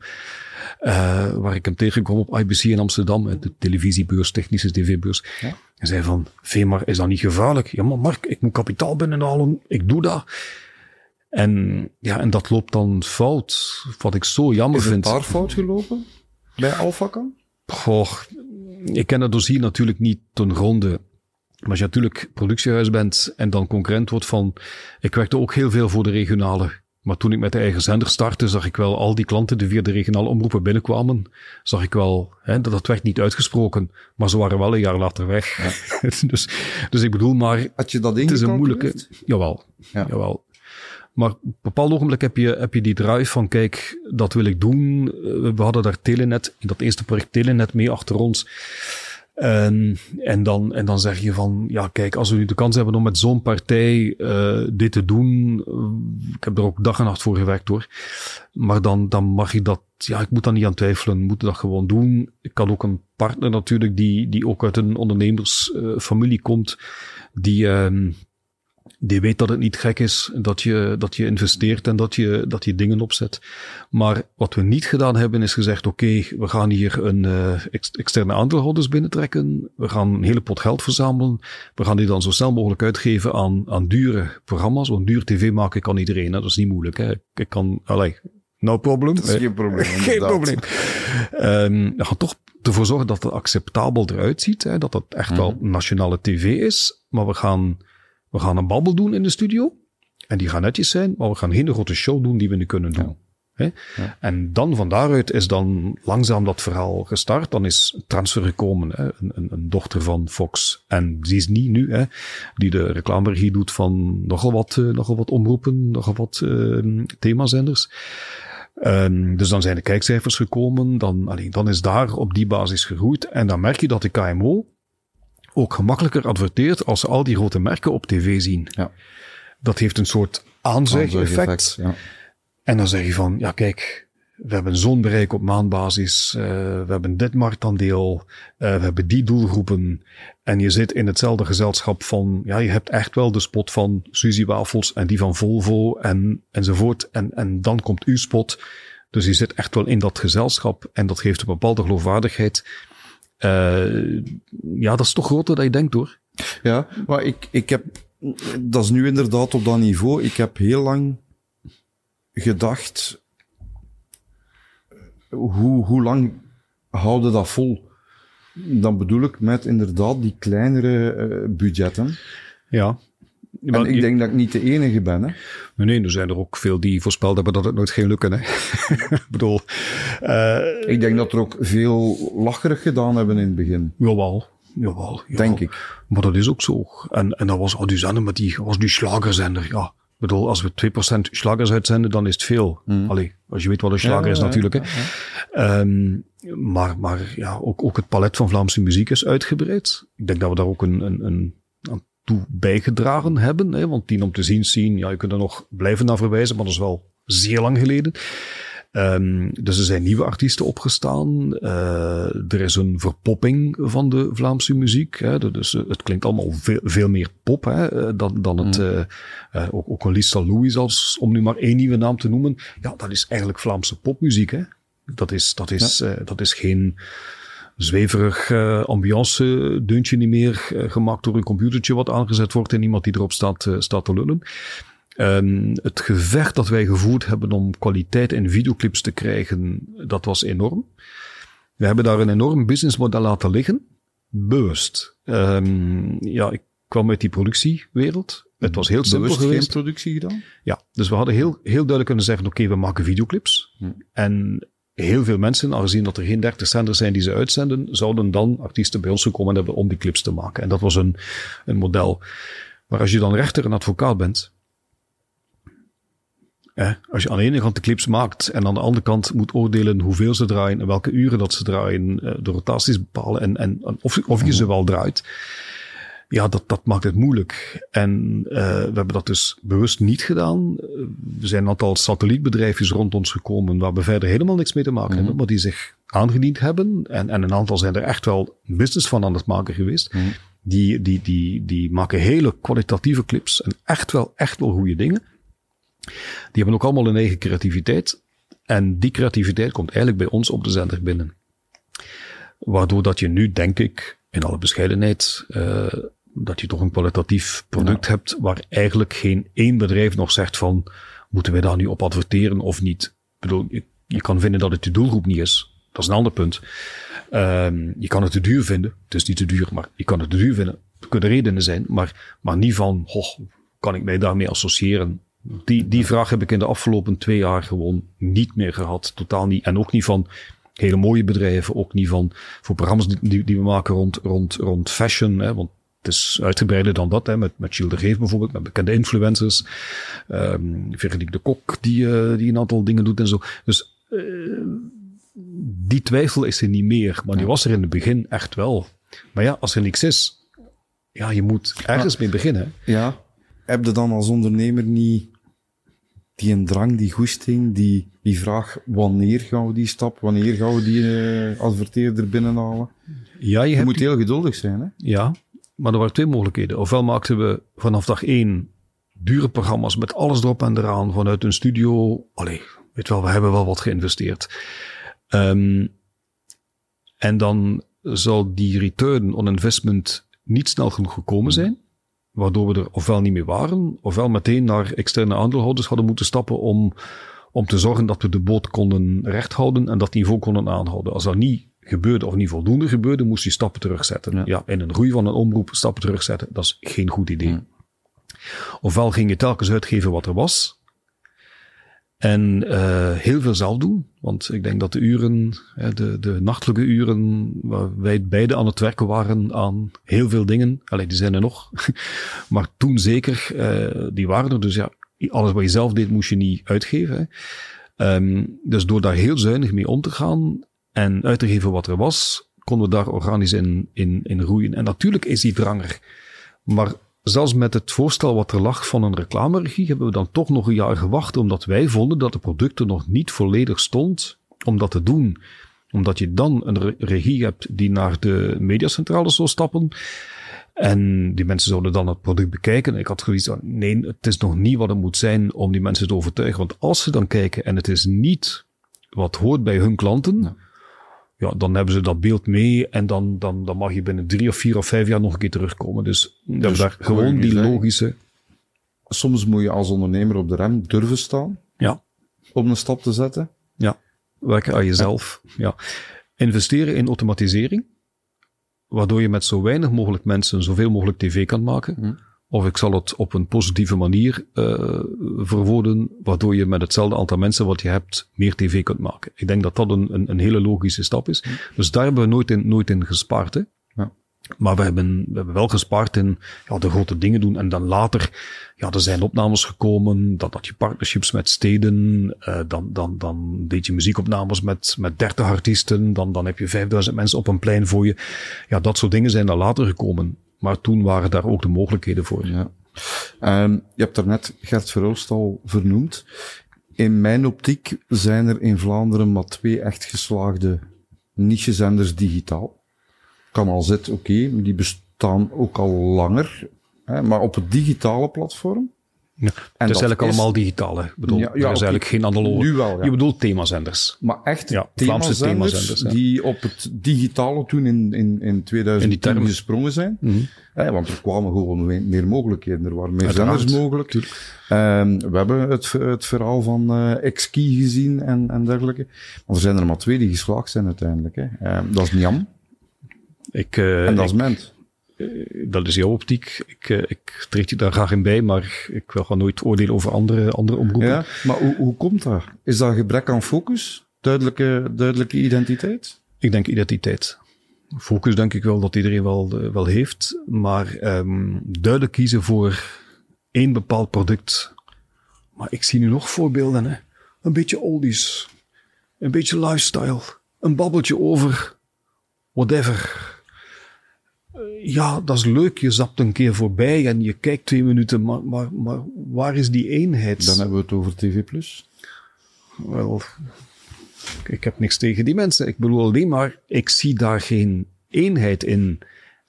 Uh, waar ik hem tegenkwam op IBC in Amsterdam, de televisiebeurs, technische tv-beurs. Ja? En zei van, Vemar, is dat niet gevaarlijk? Ja, maar Mark, ik moet kapitaal binnenhalen, ik doe dat. En ja, en dat loopt dan fout, wat ik zo jammer is vind. Is het daar fout gelopen? Bij Alphacam? Goh, ik ken het dossier natuurlijk niet ten gronde. Maar als je natuurlijk productiehuis bent en dan concurrent wordt van... Ik werkte ook heel veel voor de regionale. Maar toen ik met de eigen zender startte, zag ik wel al die klanten die via de regionale omroepen binnenkwamen. Zag ik wel, hè, dat, dat werd niet uitgesproken. Maar ze waren wel een jaar later weg. Ja. (laughs) dus, dus ik bedoel maar... Had je dat Het is een moeilijke... Jawel, ja. jawel. Maar op een bepaald ogenblik heb je, heb je die drive van, kijk, dat wil ik doen. We hadden daar Telenet, in dat eerste project Telenet mee achter ons. En, en, dan, en dan zeg je van, ja kijk, als we nu de kans hebben om met zo'n partij uh, dit te doen, uh, ik heb er ook dag en nacht voor gewerkt hoor, maar dan, dan mag je dat, ja, ik moet daar niet aan twijfelen, moet dat gewoon doen. Ik had ook een partner natuurlijk die, die ook uit een ondernemersfamilie komt, die, uh, die weet dat het niet gek is dat je, dat je investeert en dat je, dat je dingen opzet. Maar wat we niet gedaan hebben is gezegd, oké, okay, we gaan hier een uh, externe aandeelhouders binnentrekken. We gaan een hele pot geld verzamelen. We gaan die dan zo snel mogelijk uitgeven aan, aan dure programma's. Want duur tv maken kan iedereen, hè? dat is niet moeilijk. Hè? Ik kan, allee, no problem. Dat is geen probleem. (laughs) geen probleem. Um, we gaan toch ervoor zorgen dat het acceptabel eruit ziet. Hè? Dat het echt mm -hmm. wel nationale tv is. Maar we gaan we gaan een babbel doen in de studio. En die gaan netjes zijn, maar we gaan geen grote show doen die we nu kunnen doen. Ja. Ja. En dan van daaruit is dan langzaam dat verhaal gestart. Dan is transfer gekomen, hè? Een, een, een, dochter van Fox. En die is niet nu, hè? die de reclameregie doet van nogal wat, uh, nogal wat omroepen, nogal wat uh, themazenders. Um, dus dan zijn de kijkcijfers gekomen. Dan, alleen, dan is daar op die basis gegroeid. En dan merk je dat de KMO ook gemakkelijker adverteert als ze al die grote merken op tv zien. Ja. Dat heeft een soort aanzeg-effect. Ja. En dan zeg je van, ja kijk, we hebben zo'n bereik op maandbasis, uh, we hebben dit marktaandeel, uh, we hebben die doelgroepen. En je zit in hetzelfde gezelschap van, ja, je hebt echt wel de spot van Suzy Wafels en die van Volvo en, enzovoort. En, en dan komt uw spot. Dus je zit echt wel in dat gezelschap en dat geeft een bepaalde geloofwaardigheid. Uh, ja, dat is toch groter dan je denkt hoor. Ja, maar ik, ik heb, dat is nu inderdaad op dat niveau. Ik heb heel lang gedacht, hoe, hoe lang houden dat vol? Dan bedoel ik met inderdaad die kleinere uh, budgetten. Ja. En ik denk dat ik niet de enige ben. Hè? Nee, nee, er zijn er ook veel die voorspeld hebben dat het nooit ging lukken. Hè? (laughs) ik bedoel... Uh, ik denk dat er ook veel lacherig gedaan hebben in het begin. Jawel, jawel. jawel. Denk ik. Maar dat is ook zo. En, en dat was al die zender met die, was die slagerzender. Ja, ik bedoel, als we 2% slagers uitzenden, dan is het veel. Mm. Allee, als je weet wat een slager ja, is natuurlijk. Ja, ja. Um, maar maar ja, ook, ook het palet van Vlaamse muziek is uitgebreid. Ik denk dat we daar ook een, een, een toe bijgedragen hebben. Hè, want die om te zien zien, ja, je kunt er nog blijven naar verwijzen, maar dat is wel zeer lang geleden. Um, dus er zijn nieuwe artiesten opgestaan. Uh, er is een verpopping van de Vlaamse muziek. Hè. Dus het klinkt allemaal veel, veel meer pop hè, dan, dan het. Mm. Uh, ook, ook een Lisa Louis, als, om nu maar één nieuwe naam te noemen. Ja, dat is eigenlijk Vlaamse popmuziek. Hè. Dat, is, dat, is, ja. dat is geen zweverig uh, ambiance deuntje niet meer uh, gemaakt door een computertje wat aangezet wordt en iemand die erop staat, uh, staat te lullen. Um, het gevecht dat wij gevoerd hebben om kwaliteit in videoclips te krijgen, dat was enorm. We hebben daar een enorm businessmodel laten liggen, bewust. Um, ja, ik kwam uit die productiewereld. Het was heel simpel Bewust geweest. geen productie gedaan? Ja, dus we hadden heel, heel duidelijk kunnen zeggen, oké, okay, we maken videoclips. Hm. En heel veel mensen, aangezien dat er geen 30 zenders zijn die ze uitzenden, zouden dan artiesten bij ons gekomen hebben om die clips te maken. En dat was een, een model. Maar als je dan rechter en advocaat bent, eh, als je aan de ene kant de clips maakt en aan de andere kant moet oordelen hoeveel ze draaien en welke uren dat ze draaien, eh, de rotaties bepalen en, en of, of je ze wel draait, ja, dat, dat maakt het moeilijk. En uh, we hebben dat dus bewust niet gedaan. Er zijn een aantal satellietbedrijfjes rond ons gekomen waar we verder helemaal niks mee te maken mm -hmm. hebben, maar die zich aangediend hebben. En, en een aantal zijn er echt wel business van aan het maken geweest. Mhm. Die, die, die, die maken hele kwalitatieve clips en echt wel, echt wel goede dingen. Die hebben ook allemaal een eigen creativiteit. En die creativiteit komt eigenlijk bij ons op de zender binnen. Waardoor dat je nu, denk ik, in alle bescheidenheid, uh, dat je toch een kwalitatief product ja. hebt waar eigenlijk geen één bedrijf nog zegt van, moeten wij daar nu op adverteren of niet? Ik bedoel, je, je kan vinden dat het je doelgroep niet is. Dat is een ander punt. Um, je kan het te duur vinden. Het is niet te duur, maar je kan het te duur vinden. Er kunnen redenen zijn, maar, maar niet van, hoch, kan ik mij daarmee associëren? Die, die vraag heb ik in de afgelopen twee jaar gewoon niet meer gehad. Totaal niet. En ook niet van hele mooie bedrijven. Ook niet van voor programma's die, die we maken rond, rond, rond fashion. Hè, want het is uitgebreider dan dat, hè, met, met Gilles de Geef bijvoorbeeld, met bekende influencers. Um, Veronique de Kok, die, uh, die een aantal dingen doet en zo. Dus uh, die twijfel is er niet meer, maar die was er in het begin echt wel. Maar ja, als er niks is, ja, je moet ergens mee beginnen. Ja, heb je dan als ondernemer niet die een drang, die goesting, die, die vraag, wanneer gaan we die stap, wanneer gaan we die uh, adverteerder binnenhalen? Ja, je, je hebt moet heel geduldig zijn, hè? Ja, maar er waren twee mogelijkheden. Ofwel maakten we vanaf dag één dure programma's met alles erop en eraan vanuit een studio. Allee, weet wel, we hebben wel wat geïnvesteerd. Um, en dan zal die return on investment niet snel genoeg gekomen zijn. Waardoor we er ofwel niet meer waren, ofwel meteen naar externe aandeelhouders hadden moeten stappen om, om te zorgen dat we de boot konden recht houden en dat niveau konden aanhouden. Als dat niet gebeurde of niet voldoende gebeurde, moest je stappen terugzetten. Ja. ja in een groei van een omroep stappen terugzetten, dat is geen goed idee. Hmm. Ofwel ging je telkens uitgeven wat er was. En uh, heel veel zelf doen. Want ik denk dat de uren, de, de nachtelijke uren, waar wij beide aan het werken waren aan heel veel dingen. Alleen die zijn er nog. (laughs) maar toen zeker, uh, die waren er. Dus ja, alles wat je zelf deed, moest je niet uitgeven. Hè. Um, dus door daar heel zuinig mee om te gaan en uit te geven wat er was, konden we daar organisch in, in, in roeien. En natuurlijk is die dranger. Maar zelfs met het voorstel wat er lag van een reclameregie, hebben we dan toch nog een jaar gewacht, omdat wij vonden dat de producten nog niet volledig stond om dat te doen. Omdat je dan een regie hebt die naar de mediacentrale zou stappen. En die mensen zouden dan het product bekijken. Ik had van, nee, het is nog niet wat het moet zijn om die mensen te overtuigen. Want als ze dan kijken en het is niet wat hoort bij hun klanten, ja dan hebben ze dat beeld mee en dan, dan, dan mag je binnen drie of vier of vijf jaar nog een keer terugkomen. Dus, dus daar gewoon die zeggen, logische... Soms moet je als ondernemer op de rem durven staan. Ja. Om een stap te zetten. Ja. Werken aan jezelf. Ja. ja. Investeren in automatisering. Waardoor je met zo weinig mogelijk mensen zoveel mogelijk tv kan maken. Hm. Of ik zal het op een positieve manier uh, verwoorden, waardoor je met hetzelfde aantal mensen wat je hebt meer tv kunt maken. Ik denk dat dat een, een, een hele logische stap is. Dus daar hebben we nooit in, nooit in gespaard. Hè? Ja. Maar we hebben, we hebben wel gespaard in ja, de grote dingen doen. En dan later, ja, er zijn opnames gekomen. Dan had je partnerships met steden. Uh, dan, dan, dan deed je muziekopnames met, met 30 artiesten. Dan, dan heb je 5000 mensen op een plein voor je. Ja, dat soort dingen zijn dan later gekomen. Maar toen waren daar ook de mogelijkheden voor. Ja. Um, je hebt daarnet Gert Verhulst al vernoemd. In mijn optiek zijn er in Vlaanderen maar twee echt geslaagde niche-zenders digitaal. Kan al Z, oké, die bestaan ook al langer. Hè, maar op het digitale platform. Ja, en het is eigenlijk is, allemaal digitaal. Hè. Ik bedoel, ja, ja, er is eigenlijk geen analoge. Nu wel, ja. Je bedoelt themazenders. Maar echt ja, Vlaamse themazenders die op het digitale toen in, in, in 2010 gesprongen zijn. Mm -hmm. want er kwamen gewoon meer mogelijkheden. Er waren meer zenders mogelijk. Um, we hebben het, het verhaal van uh, X-Key gezien en, en dergelijke. Maar er zijn er maar twee die geslaagd zijn uiteindelijk. Hè. Um, dat is Niam. Ik, uh, en dat is Ment dat is jouw optiek. Ik, ik treed je daar graag in bij, maar ik wil gewoon nooit oordelen over andere, andere omroepen. Ja, maar hoe, hoe komt dat? Is dat gebrek aan focus? Duidelijke, duidelijke identiteit? Ik denk identiteit. Focus denk ik wel dat iedereen wel, wel heeft, maar um, duidelijk kiezen voor één bepaald product. Maar ik zie nu nog voorbeelden, hè. Een beetje oldies, een beetje lifestyle, een babbeltje over whatever ja, dat is leuk. Je zapt een keer voorbij en je kijkt twee minuten, maar, maar, maar waar is die eenheid? Dan hebben we het over TV+. Wel, Ik heb niks tegen die mensen. Ik bedoel alleen maar, ik zie daar geen eenheid in.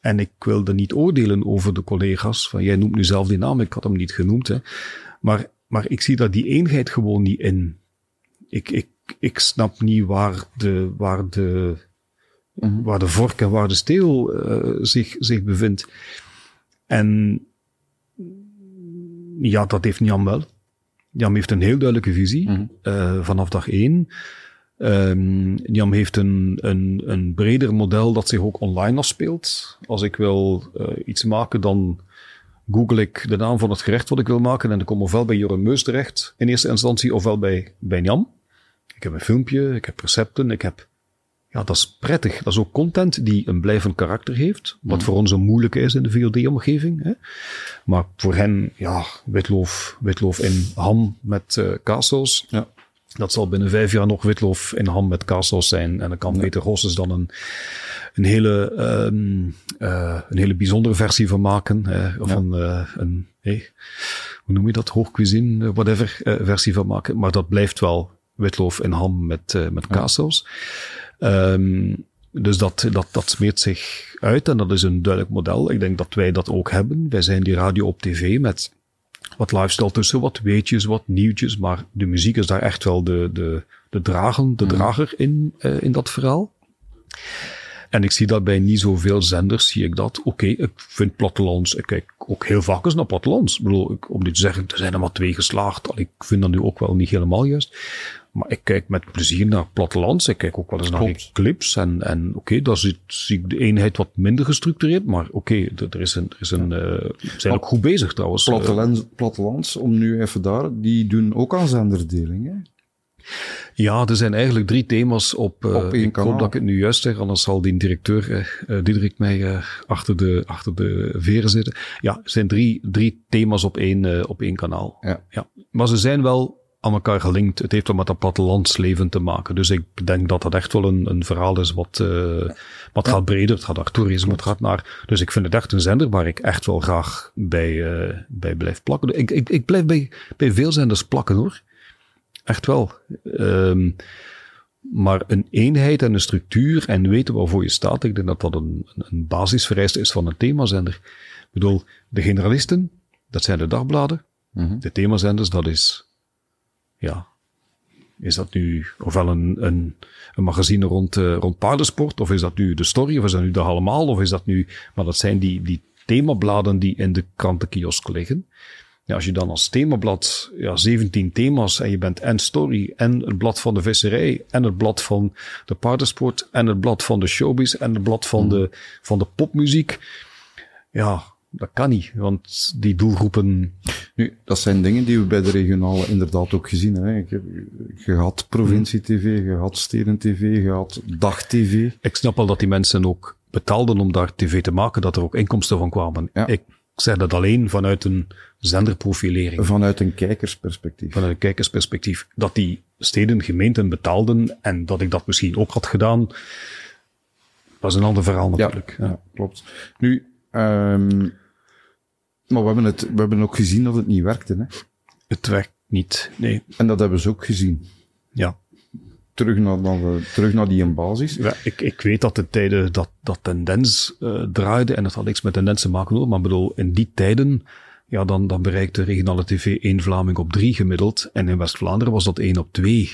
En ik wilde niet oordelen over de collega's. Van, jij noemt nu zelf die naam, ik had hem niet genoemd. Hè. Maar, maar ik zie daar die eenheid gewoon niet in. Ik, ik, ik snap niet waar de, waar de, Mhm. waar de vork en waar de steel eh, zich, zich bevindt. En ja, dat heeft Jan wel. Jan heeft een heel duidelijke visie Mhm. eh, vanaf dag één. Jan heeft een, een, een breder model dat zich ook online afspeelt. Als ik wil eh, iets maken, dan google ik de naam van het gerecht wat ik wil maken en dan kom ik ofwel bij Joram Meus terecht in eerste instantie, ofwel bij, bij Jan. Ik heb een filmpje, ik heb recepten, ik heb... Ja, dat is prettig. Dat is ook content die een blijvend karakter heeft, wat voor ons een moeilijke is in de VOD-omgeving. Maar voor hen, ja, witloof, witloof in ham met eh kaassaus. Ja. Dat zal binnen vijf jaar nog witloof in ham met kaassaus zijn. En dan kan Peter Gosses dan een, een, hele, ehm, eh, een hele bijzondere versie van maken. hè, of Ja. een, eh, een hey, hoe noem je dat? Hoogcuisine, whatever, versie van maken. Maar dat blijft wel witloof in ham met, met kaassaus. Ehm, dus dat, dat, dat smeert zich uit en dat is een duidelijk model. Ik denk dat wij dat ook hebben. Wij zijn die radio op tv met wat lifestyle tussen, wat weetjes, wat nieuwtjes, maar de muziek is daar echt wel de, de, de, dragen, de drager in, eh, in dat verhaal. En ik zie dat bij niet zoveel zenders, zie ik dat. Oké, ik vind plattelands, ik kijk ook heel vaak eens naar plattelands. Ik bedoel, ik, om niet te zeggen, er zijn er maar twee geslaagd. Al, ik vind dat nu ook wel niet helemaal juist. Maar ik kijk met plezier naar plattelands. Ik kijk ook wel eens naar Klopt. clips. En, en oké, daar zit, zie ik de eenheid wat minder gestructureerd. Maar oké, er er is een, er is een, eh, we zijn ook goed bezig trouwens. Eh, Plattelands, plattelands, om nu even daar, die doen ook aan zenderdeling. Hè? Ja, er zijn eigenlijk drie thema's op, eh, Op één ik kanaal. hoop dat ik het nu juist zeg, anders zal die directeur, eh, Diederik, mij achter, de, achter de veren zitten. Ja, er zijn drie, drie thema's op één, op één kanaal. Ja. Ja. Maar ze zijn wel aan elkaar gelinkt. Het heeft wel met dat plattelandsleven te maken. Dus ik denk dat dat echt wel een, een verhaal is wat, eh, wat gaat breder. Het gaat naar toerisme, het gaat naar... Dus ik vind het echt een zender waar ik echt wel graag bij, eh, bij blijf plakken. Ik, ik, ik blijf bij, bij veel zenders plakken hoor. Echt wel. Ehm, maar een eenheid en een structuur en weten waarvoor je staat, ik denk dat dat een, een basisvereiste is van een themazender. Ik bedoel, de generalisten, dat zijn de dagbladen. Mhm. De themazenders, dat is, ja, is dat nu ofwel een, een, een magazine rond, eh, rond paardensport, of is dat nu de story, of is dat nu de allemaal, of is dat nu, maar dat zijn die, die themabladen die in de krantenkiosk liggen. Ja, als je dan als themablad ja, 17 thema's en je bent en story en het blad van de visserij en het blad van de paardensport en het blad van de showbiz en het blad van, de, van de popmuziek. Ja, dat kan niet, want die doelgroepen Nu, dat zijn dingen die we bij de regionale inderdaad ook gezien hebben. Ik heb- Je had provincie-tv, je had steden-tv, je had dag-tv. Ik snap wel dat die mensen ook betaalden om daar tv te maken, dat er ook inkomsten van kwamen. Ja. Ik zeg dat alleen vanuit een zenderprofilering, Vanuit een kijkersperspectief. vanuit een kijkersperspectief. Dat die steden, gemeenten betaalden en dat ik dat misschien ook had gedaan, was een ander verhaal natuurlijk. Ja, klopt. Nu, ehm, maar we hebben, het, we hebben ook gezien dat het niet werkte. Hè? Het werkt niet. Nee, En dat hebben ze ook gezien. ja. Terug naar, terug naar die een basis. Ja, ik, ik weet dat de tijden dat, dat tendens eh draaide, en dat had niks met tendens te maken hoor, maar bedoel, in die tijden, ja, dan, dan bereikte regionale tv één Vlaming op drie gemiddeld, en in West-Vlaanderen was dat één op twee.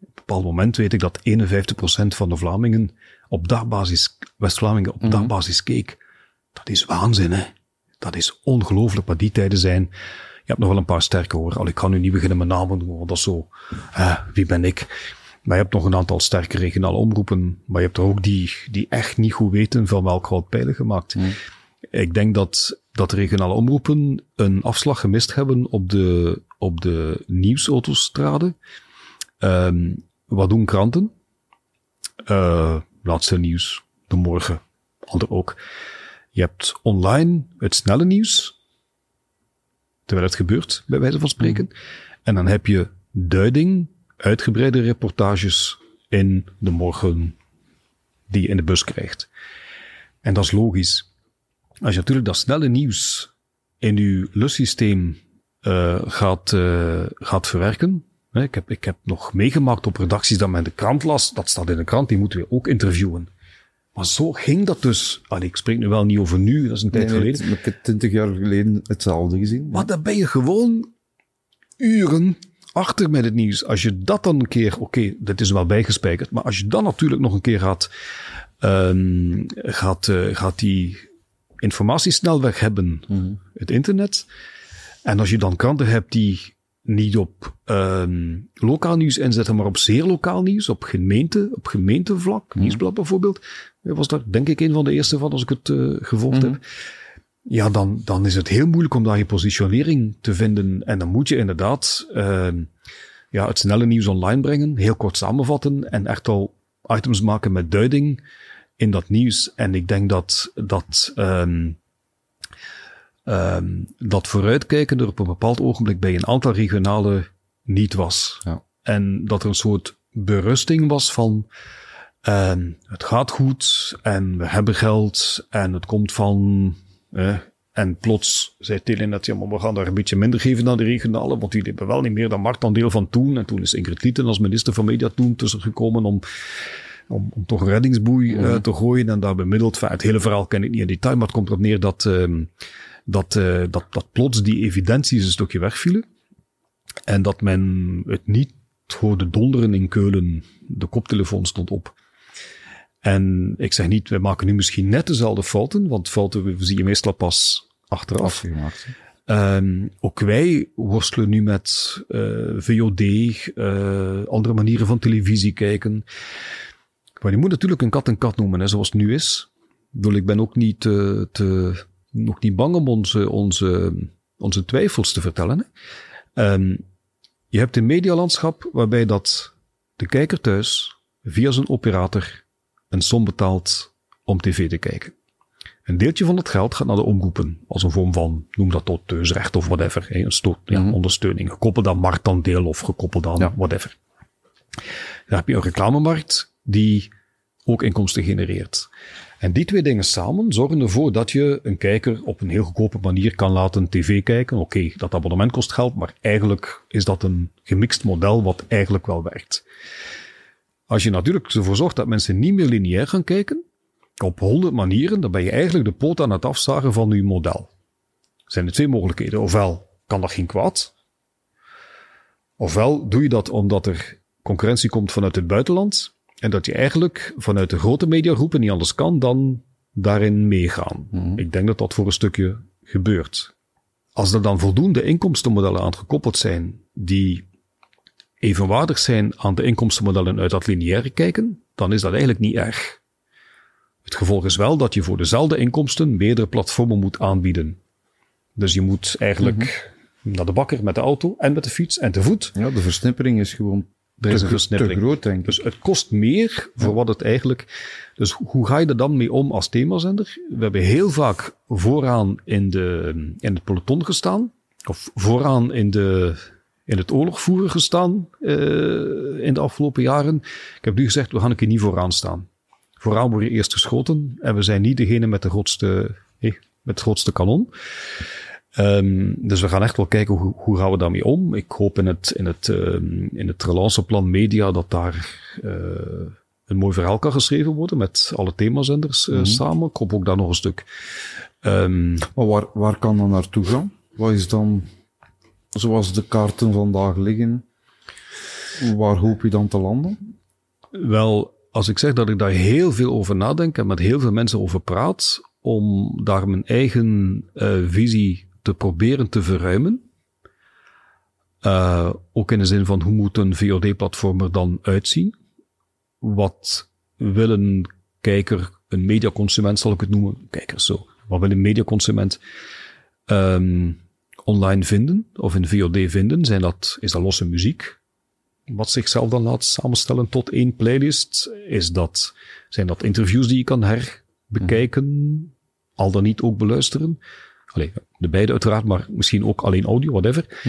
Op een bepaald moment weet ik dat 51% van de Vlamingen op dagbasis, West-Vlamingen op dagbasis keek. Dat is waanzin, hè. Dat is ongelooflijk wat die tijden zijn. Je hebt nog wel een paar sterke hoor. Al ik ga nu niet beginnen met namen noemen, want dat is zo, eh, wie ben ik? Maar je hebt nog een aantal sterke regionale omroepen, maar je hebt er ook die, die echt niet goed weten van welk hout pijlen gemaakt. Ik denk dat, dat regionale omroepen een afslag gemist hebben op de, op de nieuwsautostrade. Ehm, wat doen kranten? Eh, laatste nieuws, de morgen, ander ook. Je hebt online het snelle nieuws, terwijl het gebeurt, bij wijze van spreken. En dan heb je duiding, uitgebreide reportages in de morgen die je in de bus krijgt. En dat is logisch. Als je natuurlijk dat snelle nieuws in je lussysteem eh gaat, eh gaat verwerken, Ik heb, ik heb nog meegemaakt op redacties dat men de krant las. Dat staat in de krant, die moeten we ook interviewen. Maar zo ging dat dus. Allee, ik spreek nu wel niet over nu, dat is een tijd Nee, geleden. het- Ik heb twintig jaar geleden hetzelfde gezien. Maar dan ben je gewoon uren achter met het nieuws. Als je dat dan een keer, oké, dat is wel bijgespijkerd, maar als je dan natuurlijk nog een keer gaat, ehm, gaat, eh, gaat die informatiesnelweg hebben, het internet. En als je dan kranten hebt die niet op ehm, lokaal nieuws inzetten, maar op zeer lokaal nieuws, op gemeente, op gemeentevlak, Nieuwsblad bijvoorbeeld, eh, was daar denk ik een van de eerste van als ik het eh, gevolgd heb. Ja, dan, dan is het heel moeilijk om daar je positionering te vinden. En dan moet je inderdaad ehm, ja, het snelle nieuws online brengen, heel kort samenvatten en echt al items maken met duiding in dat nieuws. En ik denk dat dat, ehm, ehm, dat vooruitkijken er op een bepaald ogenblik bij een aantal regionale niet was. Ja. En dat er een soort berusting was van ehm, het gaat goed en we hebben geld en het komt van... eh, en plots zei Telenet, ja, maar we gaan daar een beetje minder geven dan de regionale, want die hebben wel niet meer dan marktaandeel van toen. En toen is Ingrid Lieten als minister van Media toen tussen gekomen om, om, om toch een reddingsboei eh, te gooien en daar bemiddeld. Het hele verhaal ken ik niet in detail, maar het komt erop neer dat, ehm, dat, eh, dat, dat plots die evidenties een stukje wegvielen. En dat men het niet hoorde donderen in Keulen. De koptelefoon stond op. En ik zeg niet, we maken nu misschien net dezelfde fouten, want fouten zie je meestal pas achteraf. Ehm, ook wij worstelen nu met eh, VOD, eh, andere manieren van televisie kijken. Maar je moet natuurlijk een kat een kat noemen, hè, zoals het nu is. Ik bedoel, ik ben ook niet, te, te, nog niet bang om onze, onze, onze twijfels te vertellen. Hè. Ehm, je hebt een medialandschap waarbij dat de kijker thuis via zijn operator een som betaalt om tv te kijken. Een deeltje van het geld gaat naar de omroepen, als een vorm van, noem dat auteursrecht of whatever, een stoot, ja, ondersteuning, gekoppeld aan marktaandeel of gekoppeld aan Ja. whatever. Dan heb je een reclamemarkt die ook inkomsten genereert. En die twee dingen samen zorgen ervoor dat je een kijker op een heel goedkope manier kan laten tv kijken. Oké, dat abonnement kost geld, maar eigenlijk is dat een gemixt model wat eigenlijk wel werkt. Als je natuurlijk ervoor zorgt dat mensen niet meer lineair gaan kijken, op honderd manieren, dan ben je eigenlijk de poot aan het afzagen van je model. Zijn er twee mogelijkheden. Ofwel kan dat geen kwaad. Ofwel doe je dat omdat er concurrentie komt vanuit het buitenland. En dat je eigenlijk vanuit de grote mediagroepen niet anders kan dan daarin meegaan. Ik denk dat dat voor een stukje gebeurt. Als er dan voldoende inkomstenmodellen aan gekoppeld zijn die evenwaardig zijn aan de inkomstenmodellen uit dat lineaire kijken, dan is dat eigenlijk niet erg. Het gevolg is wel dat je voor dezelfde inkomsten meerdere platformen moet aanbieden. Dus je moet eigenlijk naar de bakker met de auto en met de fiets en te voet. Ja, de versnippering is gewoon Er is een te versnippering. groot, denk ik. Dus het kost meer voor wat het eigenlijk. Dus hoe ga je er dan mee om als themazender? We hebben heel vaak vooraan in, de, in het peloton gestaan, of vooraan in, de, in het oorlogvoeren gestaan eh, in de afgelopen jaren. Ik heb nu gezegd, we gaan een keer niet vooraan staan. Vooraan word je eerst geschoten en we zijn niet degene met de grootste, eh, met het grootste kanon. Ehm, dus we gaan echt wel kijken hoe, hoe gaan we daarmee om. Ik hoop in het, in het, ehm, in het relanceplan media dat daar eh, een mooi verhaal kan geschreven worden met alle themazenders eh, samen. Ik hoop ook daar nog een stuk. ehm, Maar waar, waar kan dat naartoe gaan? Wat is dan, zoals de kaarten vandaag liggen, waar hoop je dan te landen? Wel, als ik zeg dat ik daar heel veel over nadenk en met heel veel mensen over praat, om daar mijn eigen eh, visie te proberen te verruimen. Eh, ook in de zin van hoe moet een VOD-platform er dan uitzien? Wat wil een kijker, een mediaconsument zal ik het noemen, kijker zo. Wat wil een mediaconsument ehm, online vinden of in VOD vinden? Zijn dat, is dat losse muziek? wat zichzelf dan laat samenstellen tot één playlist, is dat, zijn dat interviews die je kan herbekijken, al dan niet ook beluisteren. Allee, de beide uiteraard, maar misschien ook alleen audio, whatever.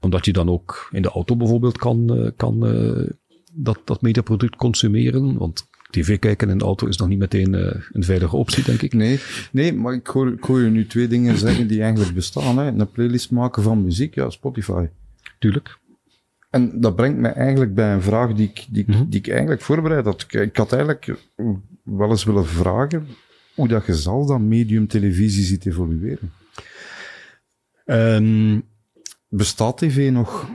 Omdat je dan ook in de auto bijvoorbeeld kan, eh, kan eh, dat, dat mediaproduct consumeren. Want tv kijken in de auto is nog niet meteen eh, een veilige optie, denk ik. Nee, nee maar ik hoor, ik hoor je nu twee dingen zeggen die eigenlijk bestaan. Hè. Een playlist maken van muziek, ja, Spotify. Tuurlijk. En dat brengt mij eigenlijk bij een vraag die ik, die, Mhm. die ik eigenlijk voorbereid had. Ik, ik had eigenlijk wel eens willen vragen hoe dat je zelf dat medium televisie ziet evolueren. Ehm, Bestaat tv nog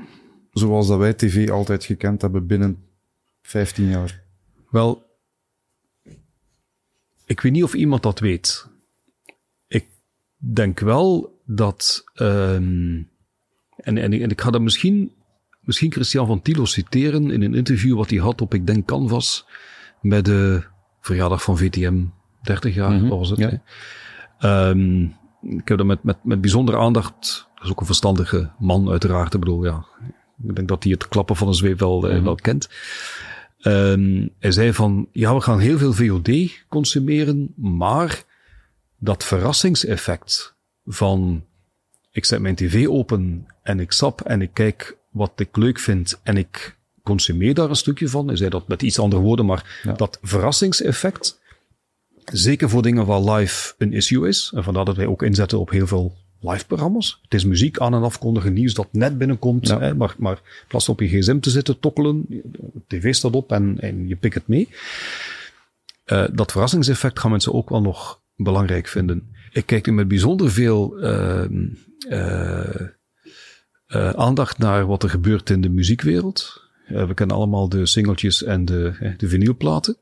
zoals dat wij tv altijd gekend hebben binnen 15 jaar? Wel, ik weet niet of iemand dat weet. Ik denk wel dat, ehm, en, en, en ik ga dat misschien, misschien Christian van Tilo citeren in een interview wat hij had op, ik denk, Canvas, met de verjaardag van VTM, 30 jaar Mhm, was het. ja. Ik heb dat met, met, met bijzondere aandacht, dat is ook een verstandige man uiteraard, ik bedoel, ja, ik denk dat hij het klappen van een zweep wel, eh, Mhm. wel kent. Ehm, hij zei van, ja, we gaan heel veel VOD consumeren, maar dat verrassingseffect van, ik zet mijn tv open en ik sap en ik kijk wat ik leuk vind en ik consumeer daar een stukje van. Hij zei dat met iets andere woorden, maar Ja. dat verrassingseffect, zeker voor dingen waar live een issue is, en vandaar dat wij ook inzetten op heel veel live-programma's. Het is muziek aan en afkondigen, nieuws dat net binnenkomt, Ja. hè, maar, maar in plaats van op je gsm te zitten, tokkelen, tv staat op en, en je pikt het mee. Eh, dat verrassingseffect gaan mensen ook wel nog belangrijk vinden. Ik kijk nu met bijzonder veel eh, eh, aandacht naar wat er gebeurt in de muziekwereld. We kennen allemaal de singeltjes en de, de vinylplaten.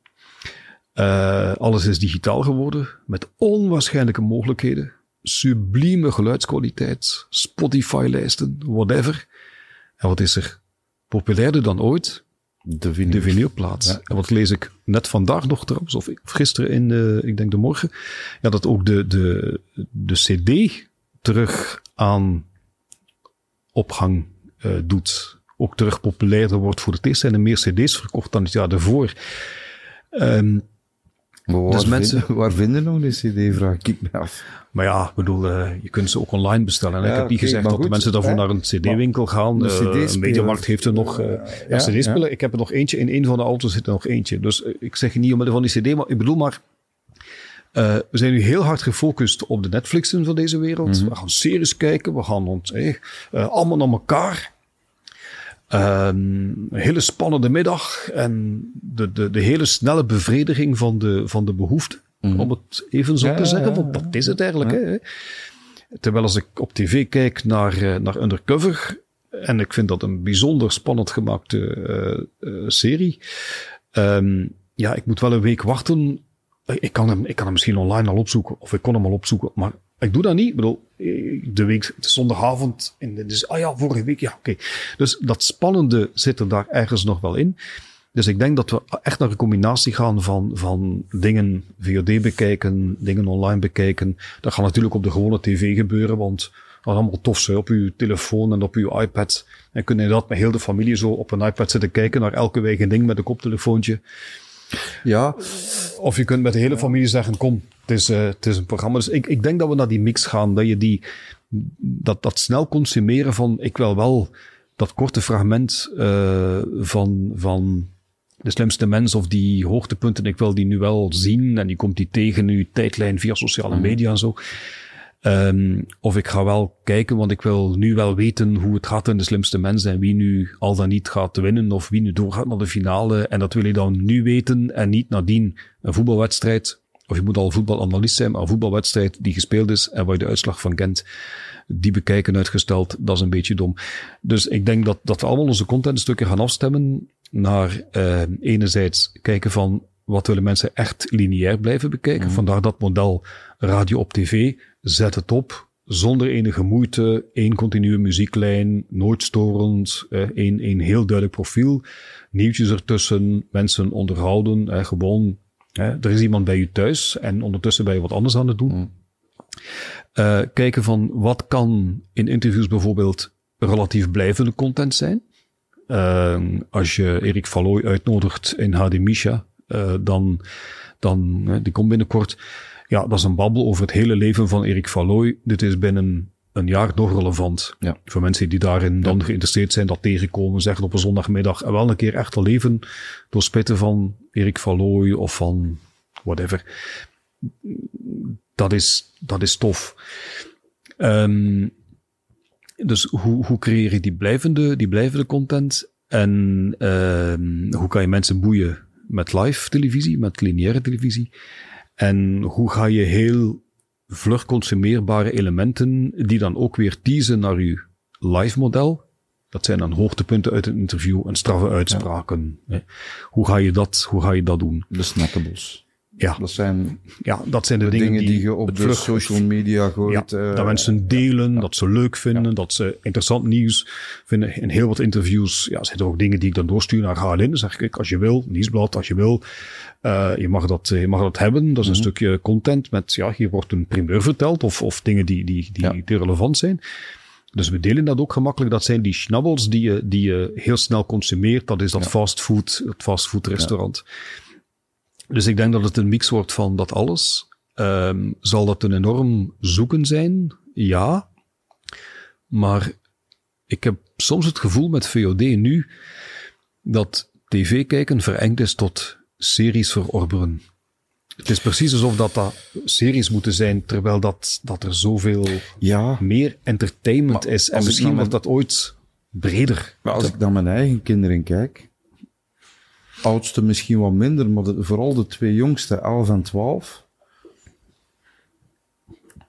Eh, alles is digitaal geworden, met onwaarschijnlijke mogelijkheden. Sublieme geluidskwaliteit, Spotify-lijsten, whatever. En wat is er populairder dan ooit? De vinyl. De vinylplaat. Ja. En wat lees ik net vandaag nog trouwens, of gisteren in, eh, ik denk de morgen, ja, dat ook de, de, de CD terug aan opgang eh, doet. Ook terug populairder wordt. Voor het eerst zijn er meer CD's verkocht dan het jaar daarvoor. Ehm, Maar waar, Dus mensen- waar vinden nog de cd, vraag ik me af. maar ja, ik bedoel, eh, je kunt ze ook online bestellen. hè. Ja, ik heb niet gezegd dat de mensen daarvoor hè. naar een CD-winkel gaan. de Eh, CD-speler, een Mediamarkt heeft er nog. eh, ja, CD-speler. Ik heb er nog eentje. In een van de auto's zit er nog eentje. Dus eh, ik zeg niet omwille van die CD, maar ik bedoel maar. eh, we zijn nu heel hard gefocust op de Netflixen van deze wereld. Mhm. We gaan series kijken, we gaan ons eh, eh, allemaal naar elkaar. Ehm, een hele spannende middag en de, de, de hele snelle bevrediging van de, van de behoefte, om het even zo Mhm. Ja, te zeggen, want dat is het eigenlijk. Hè. Terwijl als ik op tv kijk naar, eh, naar Undercover, en ik vind dat een bijzonder spannend gemaakte eh, eh, serie, Ehm, ja, ik moet wel een week wachten. Ik kan, hem, ik kan hem misschien online al opzoeken, of ik kon hem al opzoeken, maar ik doe dat niet. Ik bedoel, de week, is zondagavond, en is, ah ja, vorige week, ja, oké. Dus dat spannende zit er daar ergens nog wel in. Dus ik denk dat we echt naar een combinatie gaan van, van dingen VOD bekijken, dingen online bekijken. Dat gaat natuurlijk op de gewone tv gebeuren, want dat is allemaal tof, op uw telefoon en op uw iPad. En kun je inderdaad met heel de familie zo op een iPad zitten kijken naar elke eigen ding met een koptelefoontje. Ja, Of je kunt met de hele familie zeggen, kom, het is, eh, het is een programma. Dus ik, ik denk dat we naar die mix gaan, dat je die, dat, dat snel consumeren van, ik wil wel dat korte fragment eh, van, van de slimste mens of die hoogtepunten, ik wil die nu wel zien en die komt die tegen in uw tijdlijn via sociale media en zo. Ehm, of ik ga wel kijken, want ik wil nu wel weten hoe het gaat in de slimste mensen en wie nu al dan niet gaat winnen of wie nu doorgaat naar de finale. En dat wil je dan nu weten en niet nadien een voetbalwedstrijd. Of je moet al voetbalanalist zijn, maar een voetbalwedstrijd die gespeeld is en waar je de uitslag van kent, die bekijken uitgesteld, dat is een beetje dom. Dus ik denk dat, dat we allemaal onze contentstukken gaan afstemmen naar eh, enerzijds kijken van wat willen mensen echt lineair blijven bekijken. Vandaar dat model radio op tv. Zet het op zonder enige moeite. één continue muzieklijn, nooit storend. Eh, één, één heel duidelijk profiel. Nieuwtjes ertussen, mensen onderhouden. Eh, gewoon, eh, er is iemand bij je thuis en ondertussen ben je wat anders aan het doen. Eh, kijken van wat kan in interviews bijvoorbeeld relatief blijvende content zijn. Eh, als je Erik Valoy uitnodigt in HD Misha, eh, dan, dan eh, die komt binnenkort. Ja, dat is een babbel over het hele leven van Erik Valoy. Dit is binnen een jaar nog relevant. Ja. Voor mensen die daarin dan geïnteresseerd zijn, dat tegenkomen, zeggen op een zondagmiddag en wel een keer echt te leven doorspitten van Erik Valoy of van whatever. Dat is, dat is tof. Ehm, dus hoe, hoe creëer je die blijvende, die blijvende content? En ehm, hoe kan je mensen boeien met live televisie, met lineaire televisie? En hoe ga je heel vlug consumeerbare elementen, die dan ook weer teasen naar je live model, dat zijn dan hoogtepunten uit een interview en straffe uitspraken. Hoe, ga je dat, hoe ga je dat doen? De snackables. Ja, Dat zijn ja dat zijn de, de dingen, dingen die je op de social media gooit. ja, eh, dat mensen delen, dat ze leuk vinden, dat ze interessant nieuws vinden. In heel wat interviews ja, zijn er ook dingen die ik dan doorstuur naar HLN. Dan zeg ik, als je wil, nieuwsblad, als je wil, eh, je, mag dat, je mag dat hebben. Dat is een stukje content met, ja, hier wordt een primeur verteld of, of dingen die, die, die relevant zijn. Dus we delen dat ook gemakkelijk. Dat zijn die schnabbels die je, die je heel snel consumeert. Dat is dat fastfood, het fastfood restaurant. Dus ik denk dat het een mix wordt van dat alles. Ehm, zal dat een enorm zoeken zijn? Ja. Maar ik heb soms het gevoel met VOD nu dat tv kijken verengd is tot series verorberen. Het is precies alsof dat, dat series moeten zijn, terwijl dat, dat er zoveel Ja, meer entertainment Maar is. En misschien wordt dat ooit breder. maar als ik naar mijn eigen kinderen kijk, oudste misschien wat minder, maar de- vooral de twee jongste, 11 en 12,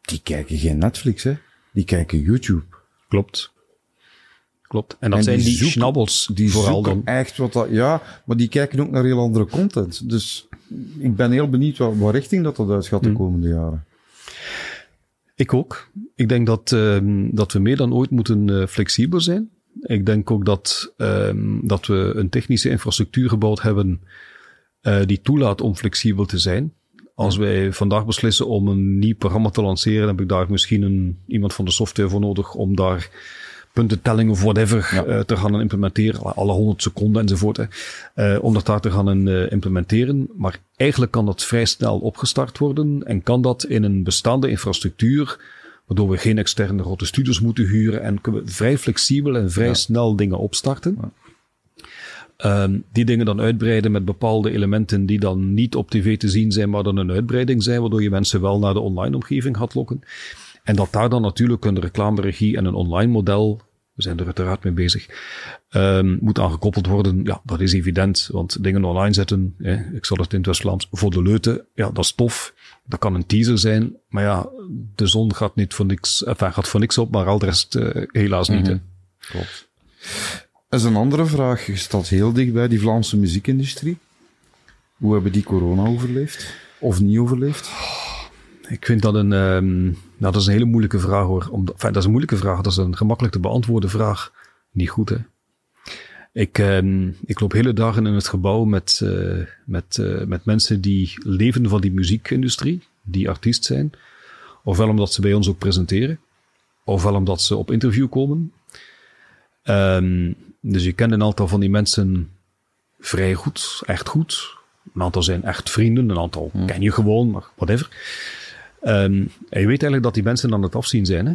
die kijken geen Netflix, hè. Die kijken YouTube. Klopt. Klopt. En dat En zijn die schnabbels Die vooral dan. echt wat dat... Ja, maar die kijken ook naar heel andere content. Dus ik ben heel benieuwd wat, wat richting dat dat uit gaat de komende jaren. Ik ook. Ik denk dat, ehm, dat we meer dan ooit moeten eh, flexibel zijn. Ik denk ook dat, ehm, dat we een technische infrastructuur gebouwd hebben eh, die toelaat om flexibel te zijn. Als wij vandaag beslissen om een nieuw programma te lanceren, heb ik daar misschien een, iemand van de software voor nodig om daar puntentelling of whatever Ja. eh, te gaan implementeren, alle 100 seconden enzovoort, hè, eh, om dat daar te gaan implementeren. Maar eigenlijk kan dat vrij snel opgestart worden en kan dat in een bestaande infrastructuur, waardoor we geen externe grote studios moeten huren en kunnen we vrij flexibel en vrij Ja. snel dingen opstarten. Ehm, die dingen dan uitbreiden met bepaalde elementen die dan niet op tv te zien zijn, maar dan een uitbreiding zijn, waardoor je mensen wel naar de online omgeving gaat lokken. En dat daar dan natuurlijk een reclameregie en een online model, we zijn er uiteraard mee bezig, ehm, moet aangekoppeld worden. Ja, dat is evident, want dingen online zetten, ik zal het in het West-Vlaams, voor de leuten, ja, dat is tof. Dat kan een teaser zijn, maar ja, de zon gaat niet voor niks, enfin, gaat voor niks op, maar al de rest eh, helaas niet. hè. Klopt. Dat is een andere vraag. Je staat heel dicht bij die Vlaamse muziekindustrie. Hoe hebben die corona overleefd? Of niet overleefd? Ik vind dat een, ehm, nou, dat is een hele moeilijke vraag hoor. Om, enfin, dat is een moeilijke vraag. Dat is een gemakkelijk te beantwoorden vraag. Niet goed hè. Ik, ehm, ik loop hele dagen in het gebouw met, eh, met, eh, met mensen die leven van die muziekindustrie, die artiest zijn. Ofwel omdat ze bij ons ook presenteren, ofwel omdat ze op interview komen. Ehm, dus je kent een aantal van die mensen vrij goed, echt goed. Een aantal zijn echt vrienden, een aantal ken je gewoon, maar whatever. Ehm, en je weet eigenlijk dat die mensen aan het afzien zijn. Hè?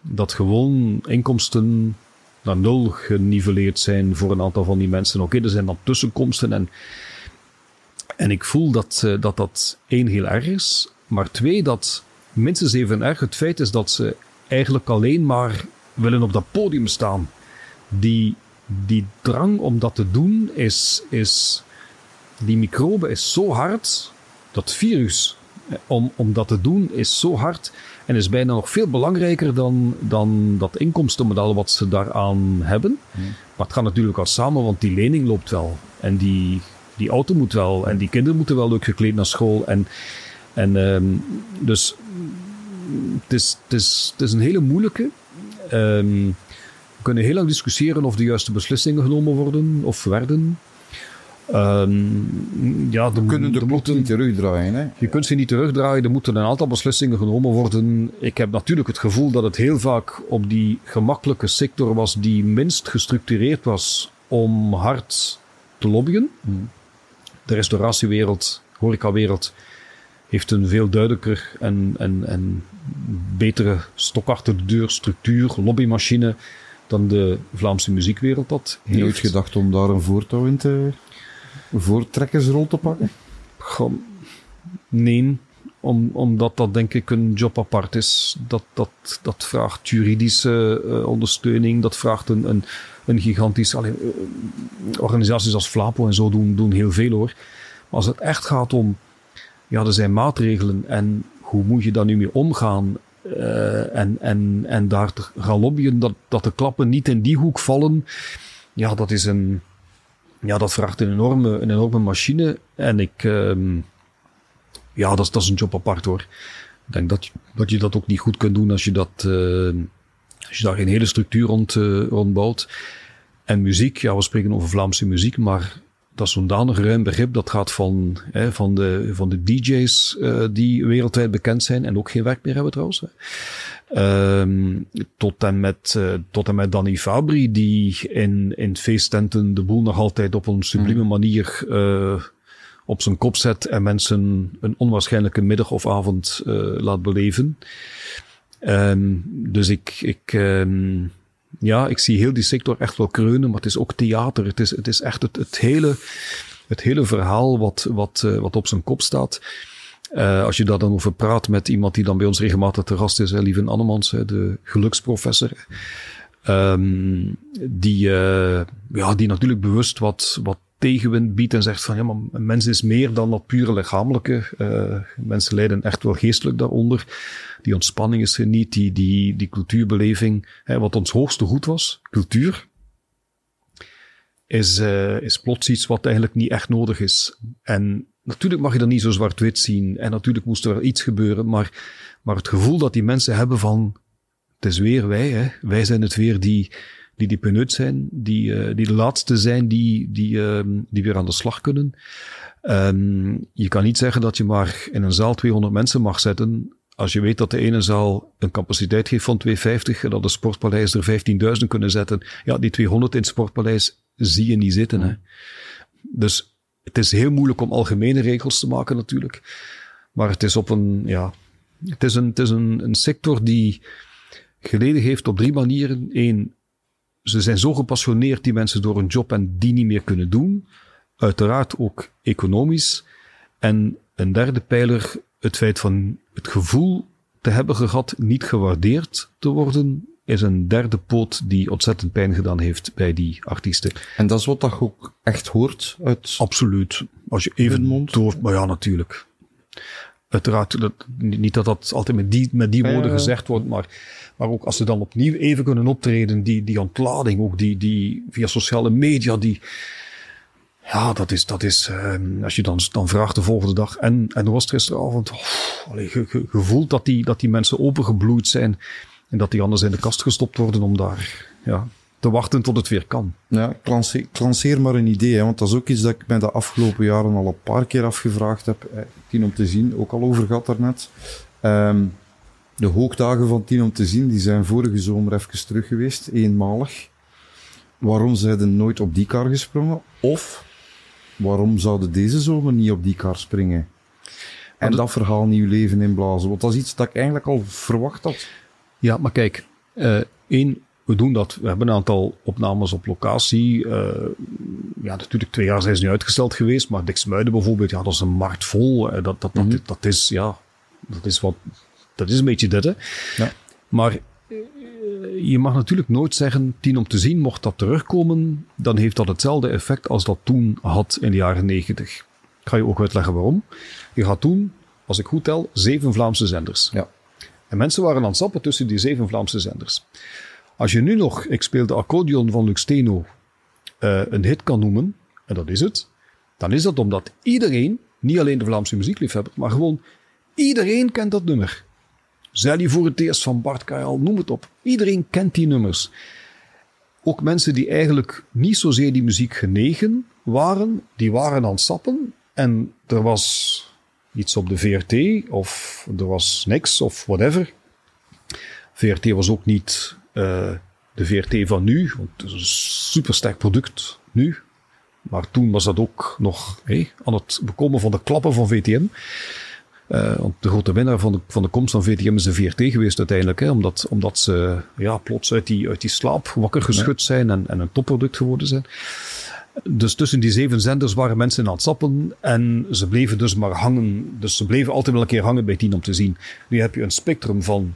Dat gewoon inkomsten naar nul geniveleerd zijn voor een aantal van die mensen. Oké, er zijn dan tussenkomsten en, en ik voel dat, eh, dat dat één heel erg is, maar twee dat minstens even erg het feit is dat ze eigenlijk alleen maar willen op dat podium staan. Die, die drang om dat te doen is, is die microbe is zo hard, dat virus eh, om, om dat te doen is zo hard en is bijna nog veel belangrijker dan, dan dat inkomstenmodel wat ze daaraan hebben. Maar het gaat natuurlijk al samen, want die lening loopt wel. En die, die auto moet wel. En die kinderen moeten wel leuk gekleed naar school. En, en ehm, dus het is, het, is, het is een hele moeilijke. Ehm, we kunnen heel lang discussiëren of de juiste beslissingen genomen worden of werden. Ehm, ja, kunnen de klok moeten- niet terugdraaien. Hè? je kunt ze niet terugdraaien, er moeten een aantal beslissingen genomen worden. Ik heb natuurlijk het gevoel dat het heel vaak op die gemakkelijke sector was die minst gestructureerd was om hard te lobbyen. De restauratiewereld, horecawereld, heeft een veel duidelijker en, en, en betere stok achter de deur structuur, lobbymachine, dan de Vlaamse muziekwereld dat Nooit heeft. gedacht om daar een voortouw in te... voortrekkersrol te pakken? Nee. om, omdat dat denk ik een job apart is. Dat, dat, dat vraagt juridische uh, ondersteuning, dat vraagt een, een, een gigantisch... Uh, organisaties als Flapo en zo doen, doen heel veel hoor. Maar als het echt gaat om... Ja, er zijn maatregelen en hoe moet je daar nu mee omgaan? Uh, en, en, en daar te gaan lobbyen dat, dat de klappen niet in die hoek vallen. Ja, dat is een... Ja, dat vraagt een enorme, een enorme machine. En ik... Um, ja, dat is, dat is een job apart hoor. Ik denk dat, dat je dat ook niet goed kunt doen als je, dat, uh, als je daar geen hele structuur rond, uh, rond bouwt. En muziek, ja, we spreken over Vlaamse muziek, maar dat is zo'n danig ruim begrip. Dat gaat van, hè, van, de, van de DJ's uh, die wereldwijd bekend zijn en ook geen werk meer hebben trouwens. Um, tot, en met, uh, tot en met Danny Fabri, die in, in feesttenten de boel nog altijd op een sublieme manier uh, op zijn kop zet en mensen een onwaarschijnlijke middag of avond laat beleven. Um, dus ik, ik, um, ja, ik zie heel die sector echt wel kreunen, maar het is ook theater. Het is, het is echt het, het, hele, het hele verhaal wat, wat, uh, wat op zijn kop staat. Uh, als je daar dan over praat met iemand die dan bij ons regelmatig te gast is, hè, Lieven Annemans, hè, de geluksprofessor. Um, die, uh, ja, die natuurlijk bewust wat, wat tegenwind biedt en zegt van ja, maar een mens is meer dan dat pure lichamelijke. Uh, mensen lijden echt wel geestelijk daaronder. Die ontspanning is er niet, die, die, die cultuurbeleving. Hè, wat ons hoogste goed was, cultuur, is, uh, is plots iets wat eigenlijk niet echt nodig is. En natuurlijk mag je dat niet zo zwart-wit zien. En natuurlijk moest er wel iets gebeuren, maar, maar het gevoel dat die mensen hebben van het is weer wij, hè. wij zijn het weer die die die benut zijn, die, uh, die de laatste zijn die, die, uh, die weer aan de slag kunnen. Um, je kan niet zeggen dat je maar in een zaal 200 mensen mag zetten als je weet dat de ene zaal een capaciteit heeft van 250 en dat de sportpaleis er 15.000 kunnen zetten. Ja, die 200 in het sportpaleis zie je niet zitten. Hè. Dus het is heel moeilijk om algemene regels te maken natuurlijk. Maar het is op een, ja, het is een, het is een, een sector die geleden heeft op drie manieren. Eén, ze zijn zo gepassioneerd, die mensen, door een job en die niet meer kunnen doen. Uiteraard ook economisch. En een derde pijler, het feit van het gevoel te hebben gehad niet gewaardeerd te worden, is een derde poot die ontzettend pijn gedaan heeft bij die artiesten. En dat is wat dat ook echt hoort uit... Absoluut. Als je even door... Maar ja, natuurlijk. Uiteraard, dat, niet dat dat altijd met die, met die woorden gezegd wordt, maar maar ook als ze dan opnieuw even kunnen optreden, die, die ontlading, ook die, die via sociale media, die, ja, dat is, dat is, um, als je dan, dan vraagt de volgende dag, en, en was het gisteravond, oh, gevoeld dat die, dat die mensen opengebloeid zijn en dat die anders in de kast gestopt worden om daar, ja, te wachten tot het weer kan. Ja, maar een idee, hè, want dat is ook iets dat ik mij de afgelopen jaren al een paar keer afgevraagd heb. Eh, tien om te zien, ook al over gehad daarnet. Um, de hoogdagen van Tien om te zien, die zijn vorige zomer even terug geweest, eenmalig. Waarom zijn nooit op die kar gesprongen? Of waarom zouden deze zomer niet op die kar springen? En dat verhaal nieuw leven inblazen. Want dat is iets dat ik eigenlijk al verwacht had. Ja, maar kijk, uh, één, we doen dat. We hebben een aantal opnames op locatie. Uh, ja, natuurlijk twee jaar zijn ze nu uitgesteld geweest. Maar Dixmuiden bijvoorbeeld, ja, dat is een markt vol. Uh, dat, dat, mm -hmm. dat, dat, is, ja, dat is wat dat is een beetje dit, hè. Ja. Maar eh, je mag natuurlijk nooit zeggen, tien om te zien, mocht dat terugkomen, dan heeft dat hetzelfde effect als dat toen had in de jaren negentig. Ik ga je ook uitleggen waarom. Je gaat toen, als ik goed tel, zeven Vlaamse zenders. Ja. En mensen waren aan het zappen tussen die zeven Vlaamse zenders. Als je nu nog, ik speel de accordeon van Lux Teno, uh, een hit kan noemen, en dat is het, dan is dat omdat iedereen, niet alleen de Vlaamse muziekliefhebber, maar gewoon iedereen kent dat nummer. Zelly voor het eerst van Bart Kajal, noem het op. Iedereen kent die nummers. Ook mensen die eigenlijk niet zozeer die muziek genegen waren, die waren aan het sappen. En er was iets op de VRT, of er was niks, of whatever. VRT was ook niet uh, de VRT van nu, want het is een supersterk product nu. Maar toen was dat ook nog hey, aan het bekomen van de klappen van VTM. Uh, de grote winnaar van de, van de komst van VTM is de VRT geweest uiteindelijk. Hè, omdat, omdat ze ja, plots uit die, uit die slaap wakker geschud zijn en, en een topproduct geworden zijn. Dus tussen die zeven zenders waren mensen aan het sappen en ze bleven dus maar hangen. Dus ze bleven altijd wel een keer hangen bij tien om te zien. Nu heb je een spectrum van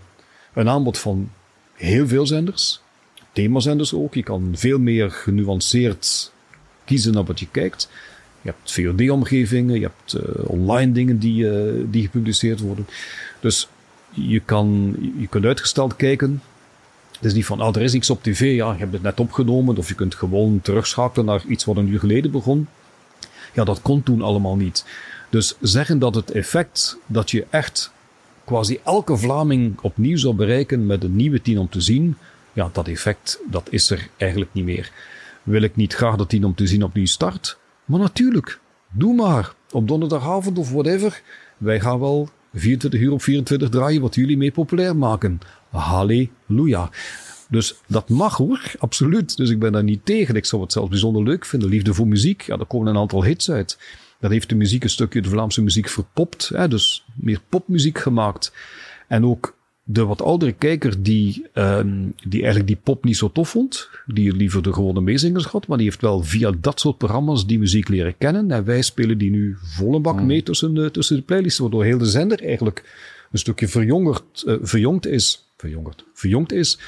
een aanbod van heel veel zenders, themazenders ook. Je kan veel meer genuanceerd kiezen naar wat je kijkt. Je hebt VOD-omgevingen, je hebt uh, online dingen die, uh, die gepubliceerd worden. Dus je, kan, je kunt uitgesteld kijken. Het is niet van, ah, er is iets op tv, ja, je hebt het net opgenomen. Of je kunt gewoon terugschakelen naar iets wat een uur geleden begon. Ja, dat kon toen allemaal niet. Dus zeggen dat het effect dat je echt quasi elke Vlaming opnieuw zou bereiken met een nieuwe tien om te zien, ja, dat effect, dat is er eigenlijk niet meer. Wil ik niet graag dat tien om te zien opnieuw start? Maar natuurlijk, doe maar. Op donderdagavond of whatever. Wij gaan wel 24 uur op 24 draaien wat jullie mee populair maken. Halleluja. Dus dat mag hoor, absoluut. Dus ik ben daar niet tegen. Ik zou het zelfs bijzonder leuk vinden. Liefde voor muziek, ja, daar komen een aantal hits uit. Dat heeft de muziek een stukje de Vlaamse muziek verpopt. Hè, dus meer popmuziek gemaakt. En ook de wat oudere kijker die, um, die eigenlijk die pop niet zo tof vond, die liever de gewone meezingers had, maar die heeft wel via dat soort programma's die muziek leren kennen. En wij spelen die nu volle bak mm. mee tussen de, tussen de playlists, waardoor heel de zender eigenlijk een stukje verjongerd, uh, verjongd is. Verjongerd, verjongd is.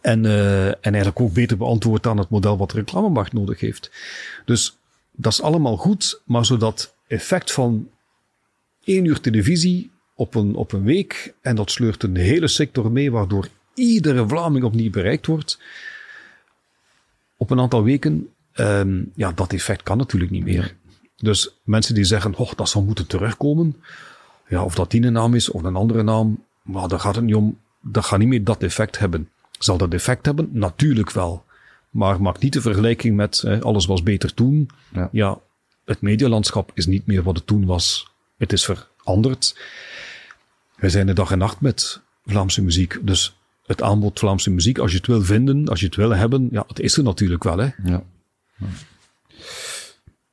En, uh, en eigenlijk ook beter beantwoord aan het model wat de reclamemarkt nodig heeft. Dus dat is allemaal goed, maar zodat effect van één uur televisie op een, op een week en dat sleurt een hele sector mee, waardoor iedere Vlaming opnieuw bereikt wordt. Op een aantal weken, um, ja, dat effect kan natuurlijk niet meer. Dus mensen die zeggen, oh, dat zal moeten terugkomen. Ja, of dat die een naam is of een andere naam, maar daar gaat het niet om. Dat gaat niet meer dat effect hebben. Zal dat effect hebben? Natuurlijk wel. Maar maak niet de vergelijking met hè, alles was beter toen. Ja. ja, het medialandschap is niet meer wat het toen was. Het is veranderd. Wij zijn de dag en nacht met Vlaamse muziek. Dus het aanbod Vlaamse muziek, als je het wil vinden, als je het wil hebben, ja, het is er natuurlijk wel. Hè? Ja.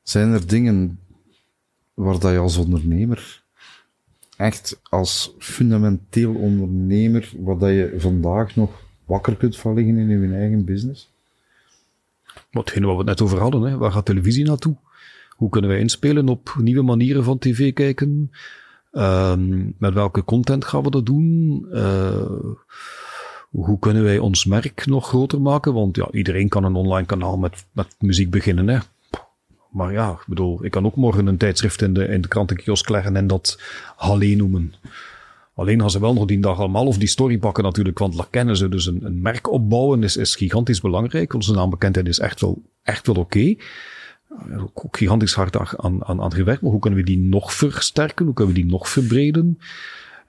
Zijn er dingen waar dat je als ondernemer, echt als fundamenteel ondernemer, waar dat je vandaag nog wakker kunt van liggen in je eigen business? Wat we het net over hadden, hè? waar gaat televisie naartoe? Hoe kunnen wij inspelen op nieuwe manieren van tv kijken? Um, met welke content gaan we dat doen? Uh, hoe kunnen wij ons merk nog groter maken? Want ja, iedereen kan een online kanaal met, met muziek beginnen. Hè? Maar ja, ik bedoel, ik kan ook morgen een tijdschrift in de, in de krantenkiosk leggen en dat Halle noemen. Alleen gaan ze wel nog die dag allemaal of die story pakken natuurlijk, want dat kennen ze. Dus een, een merk opbouwen is, is gigantisch belangrijk. Onze naambekendheid is echt wel, echt wel oké. Ook gigantisch hard aan, aan, aan gewerkt. Maar hoe kunnen we die nog versterken? Hoe kunnen we die nog verbreden?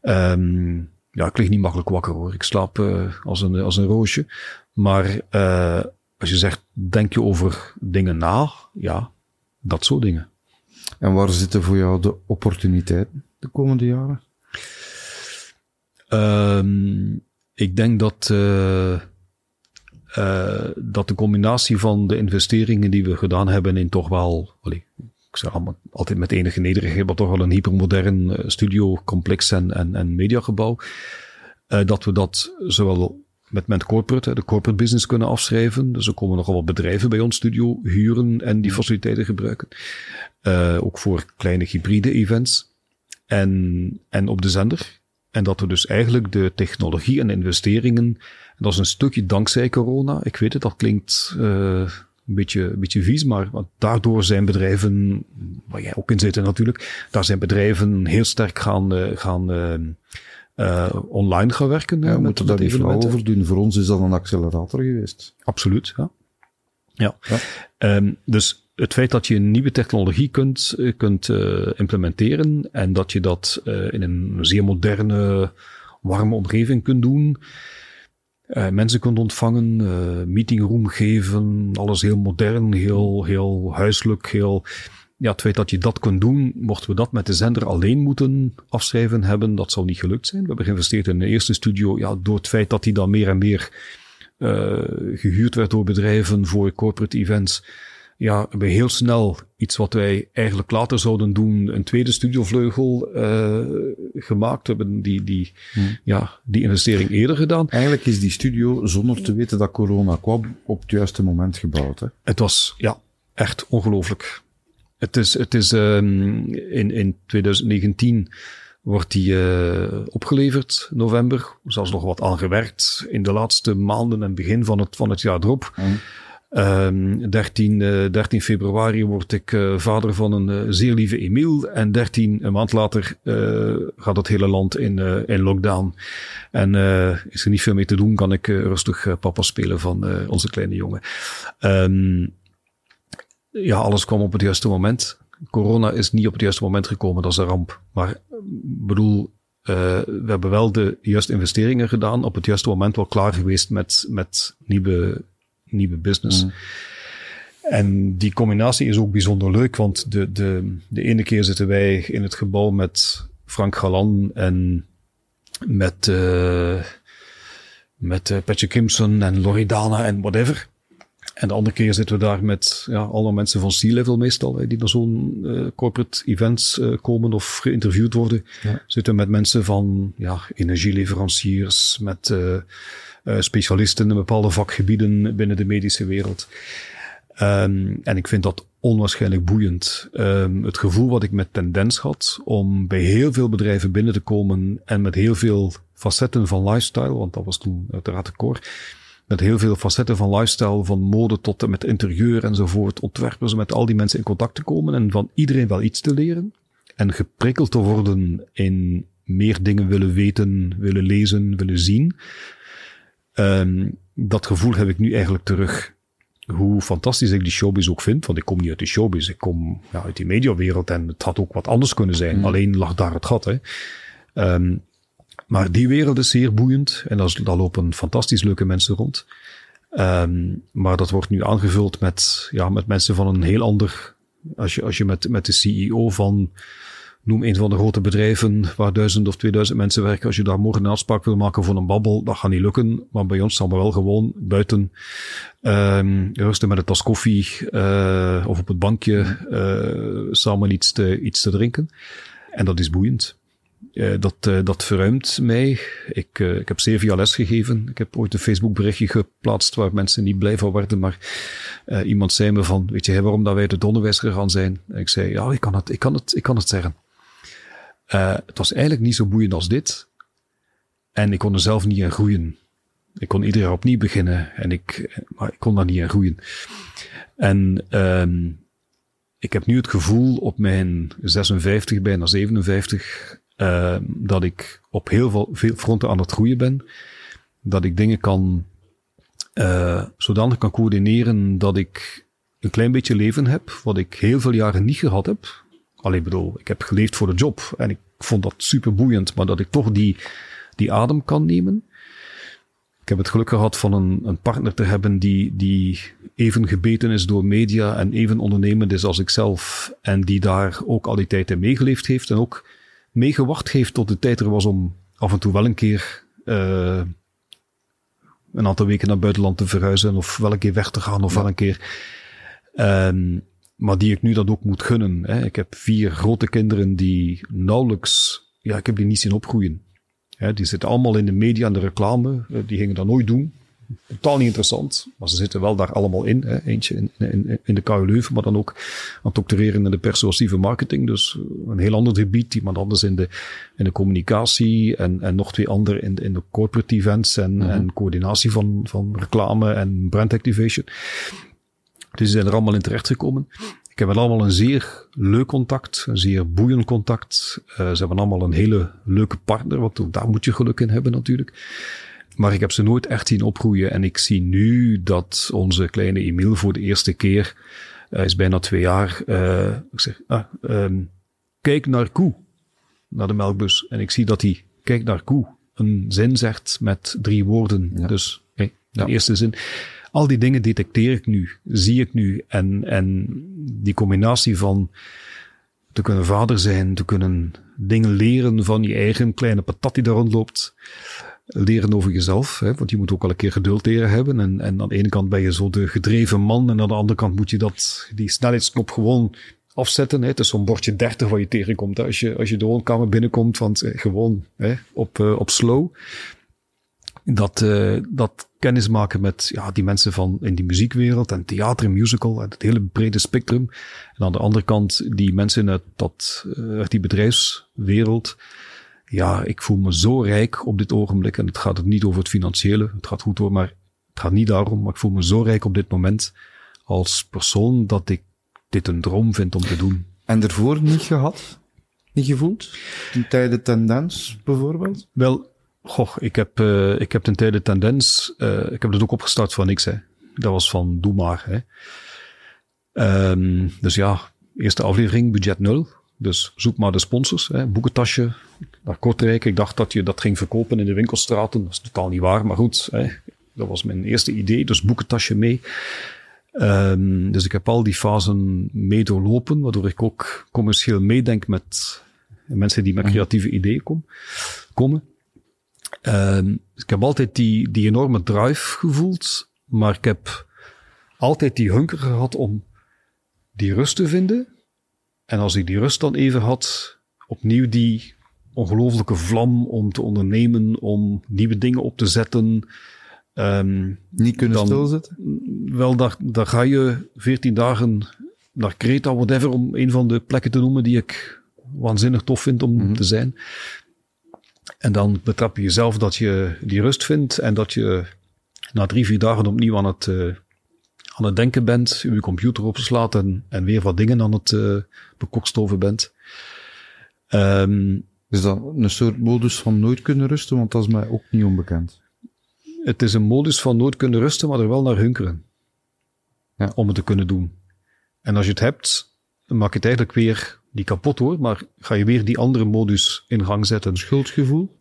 Um, ja, ik lig niet makkelijk wakker hoor. Ik slaap uh, als, een, als een roosje. Maar uh, als je zegt, denk je over dingen na? Ja, dat soort dingen. En waar zitten voor jou de opportuniteiten de komende jaren? Um, ik denk dat... Uh, uh, dat de combinatie van de investeringen die we gedaan hebben in toch wel, ik zeg allemaal, altijd met enige nederigheid, maar toch wel een hypermodern uh, studiocomplex en, en, en mediagebouw, uh, dat we dat zowel met, met corporate, de corporate business kunnen afschrijven. Dus er komen nogal wat bedrijven bij ons studio huren en die faciliteiten gebruiken. ook voor kleine hybride events. En, en op de zender. En dat we dus eigenlijk de technologie en investeringen dat is een stukje dankzij corona. Ik weet het, dat klinkt uh, een, beetje, een beetje vies, maar daardoor zijn bedrijven, waar jij ook in zit natuurlijk, daar zijn bedrijven heel sterk gaan, uh, gaan uh, online gaan werken. Ja, we moeten daar niet flauw over doen. Voor ons is dat een accelerator geweest. Absoluut, ja. Ja. ja. Um, dus het feit dat je een nieuwe technologie kunt, kunt uh, implementeren en dat je dat uh, in een zeer moderne, warme omgeving kunt doen, uh, mensen kunt ontvangen, uh, meetingroom geven, alles heel modern, heel, heel huiselijk, heel... Ja, het feit dat je dat kunt doen, mochten we dat met de zender alleen moeten afschrijven hebben, dat zou niet gelukt zijn. We hebben geïnvesteerd in een eerste studio, ja, door het feit dat die dan meer en meer uh, gehuurd werd door bedrijven voor corporate events ja, hebben heel snel iets wat wij eigenlijk later zouden doen, een tweede studiovleugel uh, gemaakt. We hebben die, die, hmm. ja, die investering eerder gedaan. Eigenlijk is die studio, zonder te weten dat corona kwam, op het juiste moment gebouwd. Hè? Het was, ja. echt ongelooflijk. Het is, het is um, in, in 2019 wordt die uh, opgeleverd, november. Zelfs nog wat aan gewerkt in de laatste maanden en begin van het, van het jaar erop. Mm. Um, 13, uh, 13 februari word ik uh, vader van een uh, zeer lieve Emiel. En 13, een maand later, gaat het hele land in, in lockdown. En is er niet veel mee te doen, kan ik rustig papa spelen van onze kleine jongen. Um, ja, alles kwam op het juiste moment. Corona is niet op het juiste moment gekomen, dat is een ramp. Maar bedoel, we hebben wel de juiste investeringen gedaan, op het juiste moment wel klaar geweest met, met nieuwe nieuwe business. Mm. En die combinatie is ook bijzonder leuk, want de, de, de ene keer zitten wij in het gebouw met Frank Galan en met, uh, met uh, Patrick Kimson en Loredana en whatever. En de andere keer zitten we daar met ja, allemaal mensen van C-level meestal, die naar zo'n uh, corporate events uh, komen of geïnterviewd worden. Ja. Zitten we met mensen van ja, energieleveranciers, met specialisten in bepaalde vakgebieden binnen de medische wereld. Um, en ik vind dat onwaarschijnlijk boeiend. Um, het gevoel wat ik met tendens had om bij heel veel bedrijven binnen te komen en met heel veel facetten van lifestyle, want dat was toen uiteraard de core, met heel veel facetten van lifestyle, van mode tot en met interieur enzovoort, ontwerpers, met al die mensen in contact te komen en van iedereen wel iets te leren en geprikkeld te worden in meer dingen willen weten, willen lezen, willen zien. Um, dat gevoel heb ik nu eigenlijk terug. Hoe fantastisch ik die showbiz ook vind, want ik kom niet uit de showbiz, ik kom ja, uit die mediawereld en het had ook wat anders kunnen zijn. Mm. Alleen lag daar het gat. Hè. Um, maar die wereld is zeer boeiend en daar, daar lopen fantastisch leuke mensen rond. Um, maar dat wordt nu aangevuld met, ja, met mensen van een heel ander. Als je, als je met, met de CEO van noem een van de grote bedrijven waar duizend of tweeduizend mensen werken. Als je daar morgen een afspraak wil maken voor een babbel, dat gaat niet lukken. Maar bij ons zal we wel gewoon buiten um, rusten met een tas koffie uh, of op het bankje uh, samen iets te, iets te drinken. En dat is boeiend. Uh, dat, dat verruimt mij. Ik, ik heb zeven jaar les gegeven. Ik heb ooit een Facebook berichtje geplaatst waar mensen niet blij van werden. Maar iemand zei me van, weet je waarom dat wij de onderwijs gegaan zijn? En ik zei, ja, ik kan het, ik kan het, ik kan het zeggen. Uh, het was eigenlijk niet zo boeiend als dit. En ik kon er zelf niet in groeien. Ik kon ieder jaar opnieuw beginnen. En ik, maar ik kon daar niet in groeien. En um, ik heb nu het gevoel op mijn 56, bijna 57, uh, dat ik op heel veel, veel fronten aan het groeien ben. Dat ik dingen kan, uh, zodanig kan coördineren dat ik een klein beetje leven heb, wat ik heel veel jaren niet gehad heb. Alleen bedoel, ik heb geleefd voor de job en ik vond dat super boeiend, maar dat ik toch die, die adem kan nemen. Ik heb het geluk gehad van een, een partner te hebben die, die even gebeten is door media en even ondernemend is als ikzelf. En die daar ook al die tijd in meegeleefd heeft en ook meegewacht heeft tot de tijd er was om af en toe wel een keer uh, een aantal weken naar buitenland te verhuizen of wel een keer weg te gaan of wel een keer. Um, maar die ik nu dat ook moet gunnen. Hè. Ik heb vier grote kinderen die nauwelijks, ja, ik heb die niet zien opgroeien. Hè, die zitten allemaal in de media en de reclame. Eh, die gingen dat nooit doen. Totaal niet interessant, maar ze zitten wel daar allemaal in. Hè. Eentje in, in, in de KU Leuven, maar dan ook aan het doctoreren in de persuasieve marketing. Dus een heel ander gebied. Iemand anders in de, in de communicatie en, en nog twee anderen in, in de corporate events en, mm -hmm. en coördinatie van, van reclame en brand activation. Dus ze zijn er allemaal in terechtgekomen. Ik heb wel allemaal een zeer leuk contact, een zeer boeiend contact. Uh, ze hebben allemaal een hele leuke partner, want daar moet je geluk in hebben natuurlijk. Maar ik heb ze nooit echt zien opgroeien. En ik zie nu dat onze kleine Emile voor de eerste keer, uh, is bijna twee jaar, uh, ik zeg, ah, um, kijk naar koe, naar de melkbus. En ik zie dat hij, kijk naar koe, een zin zegt met drie woorden. Ja. Dus, hey, de ja. eerste zin al die dingen detecteer ik nu, zie ik nu. En, en die combinatie van te kunnen vader zijn, te kunnen dingen leren van je eigen kleine patat die daar rondloopt. Leren over jezelf, hè, want je moet ook wel een keer geduld leren hebben. En, en aan de ene kant ben je zo de gedreven man, en aan de andere kant moet je dat, die snelheidsknop gewoon afzetten. Hè. Het is zo'n bordje 30 waar je tegenkomt. Als, je, als je de woonkamer binnenkomt, want eh, gewoon hè, op, uh, op slow. Dat, uh, dat kennismaken met ja, die mensen van in die muziekwereld en theater en musical en het hele brede spectrum. En aan de andere kant die mensen uit, dat, uh, uit die bedrijfswereld. Ja, ik voel me zo rijk op dit ogenblik. En het gaat het niet over het financiële. Het gaat goed door, maar het gaat niet daarom. Maar ik voel me zo rijk op dit moment als persoon dat ik dit een droom vind om te doen. En ervoor niet gehad? Niet gevoeld? Tijden tendens bijvoorbeeld? Wel, Goh, ik heb, uh, ik heb ten tijde tendens, uh, ik heb het ook opgestart van niks, hè. Dat was van doe maar, hè. Um, dus ja, eerste aflevering, budget nul. Dus zoek maar de sponsors, hè. boekentasje naar Kortrijk. Ik dacht dat je dat ging verkopen in de winkelstraten. Dat is totaal niet waar, maar goed, hè. dat was mijn eerste idee. Dus boekentasje mee. Um, dus ik heb al die fasen mee doorlopen, waardoor ik ook commercieel meedenk met mensen die met mhm. creatieve ideeën kom, komen. Um, ik heb altijd die, die enorme drive gevoeld, maar ik heb altijd die hunker gehad om die rust te vinden. En als ik die rust dan even had, opnieuw die ongelooflijke vlam om te ondernemen, om nieuwe dingen op te zetten. Um, Niet kunnen dan, stilzitten? Wel, daar, daar ga je veertien dagen naar Kreta, whatever, om een van de plekken te noemen die ik waanzinnig tof vind om mhm. te zijn. En dan betrap je jezelf dat je die rust vindt en dat je na drie, vier dagen opnieuw aan het, uh, aan het denken bent, je computer opslaat en, en weer wat dingen aan het uh, bekokstoven bent. Um, is dat een soort modus van nooit kunnen rusten? Want dat is mij ook niet onbekend. Het is een modus van nooit kunnen rusten, maar er wel naar hunkeren. Ja. Om het te kunnen doen. En als je het hebt, dan maak je het eigenlijk weer die kapot hoor, maar ga je weer die andere modus in gang zetten. Schuldgevoel?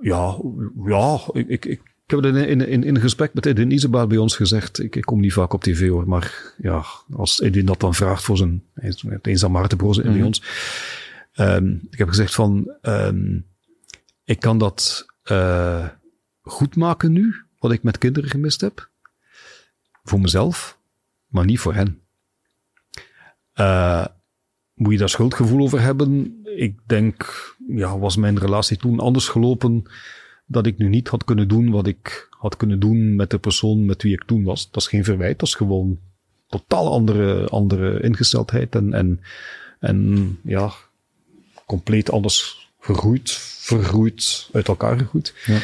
Ja, ja ik, ik, ik, heb het in, in, in, in een gesprek met Edwin Isabel bij ons gezegd. Ik, ik kom niet vaak op tv hoor, maar ja, als Edwin dat dan vraagt voor zijn, eenzaam Maartenbroze mm -hmm. bij ons. Um, ik heb gezegd van, um, ik kan dat uh, goed maken nu, wat ik met kinderen gemist heb. Voor mezelf, maar niet voor hen. Uh, moet je daar schuldgevoel over hebben? Ik denk, ja, was mijn relatie toen anders gelopen dat ik nu niet had kunnen doen wat ik had kunnen doen met de persoon met wie ik toen was. Dat is geen verwijt, dat is gewoon totaal andere, andere ingesteldheid en, en, en ja, compleet anders gegroeid, vergroeid, uit elkaar gegroeid. Ja.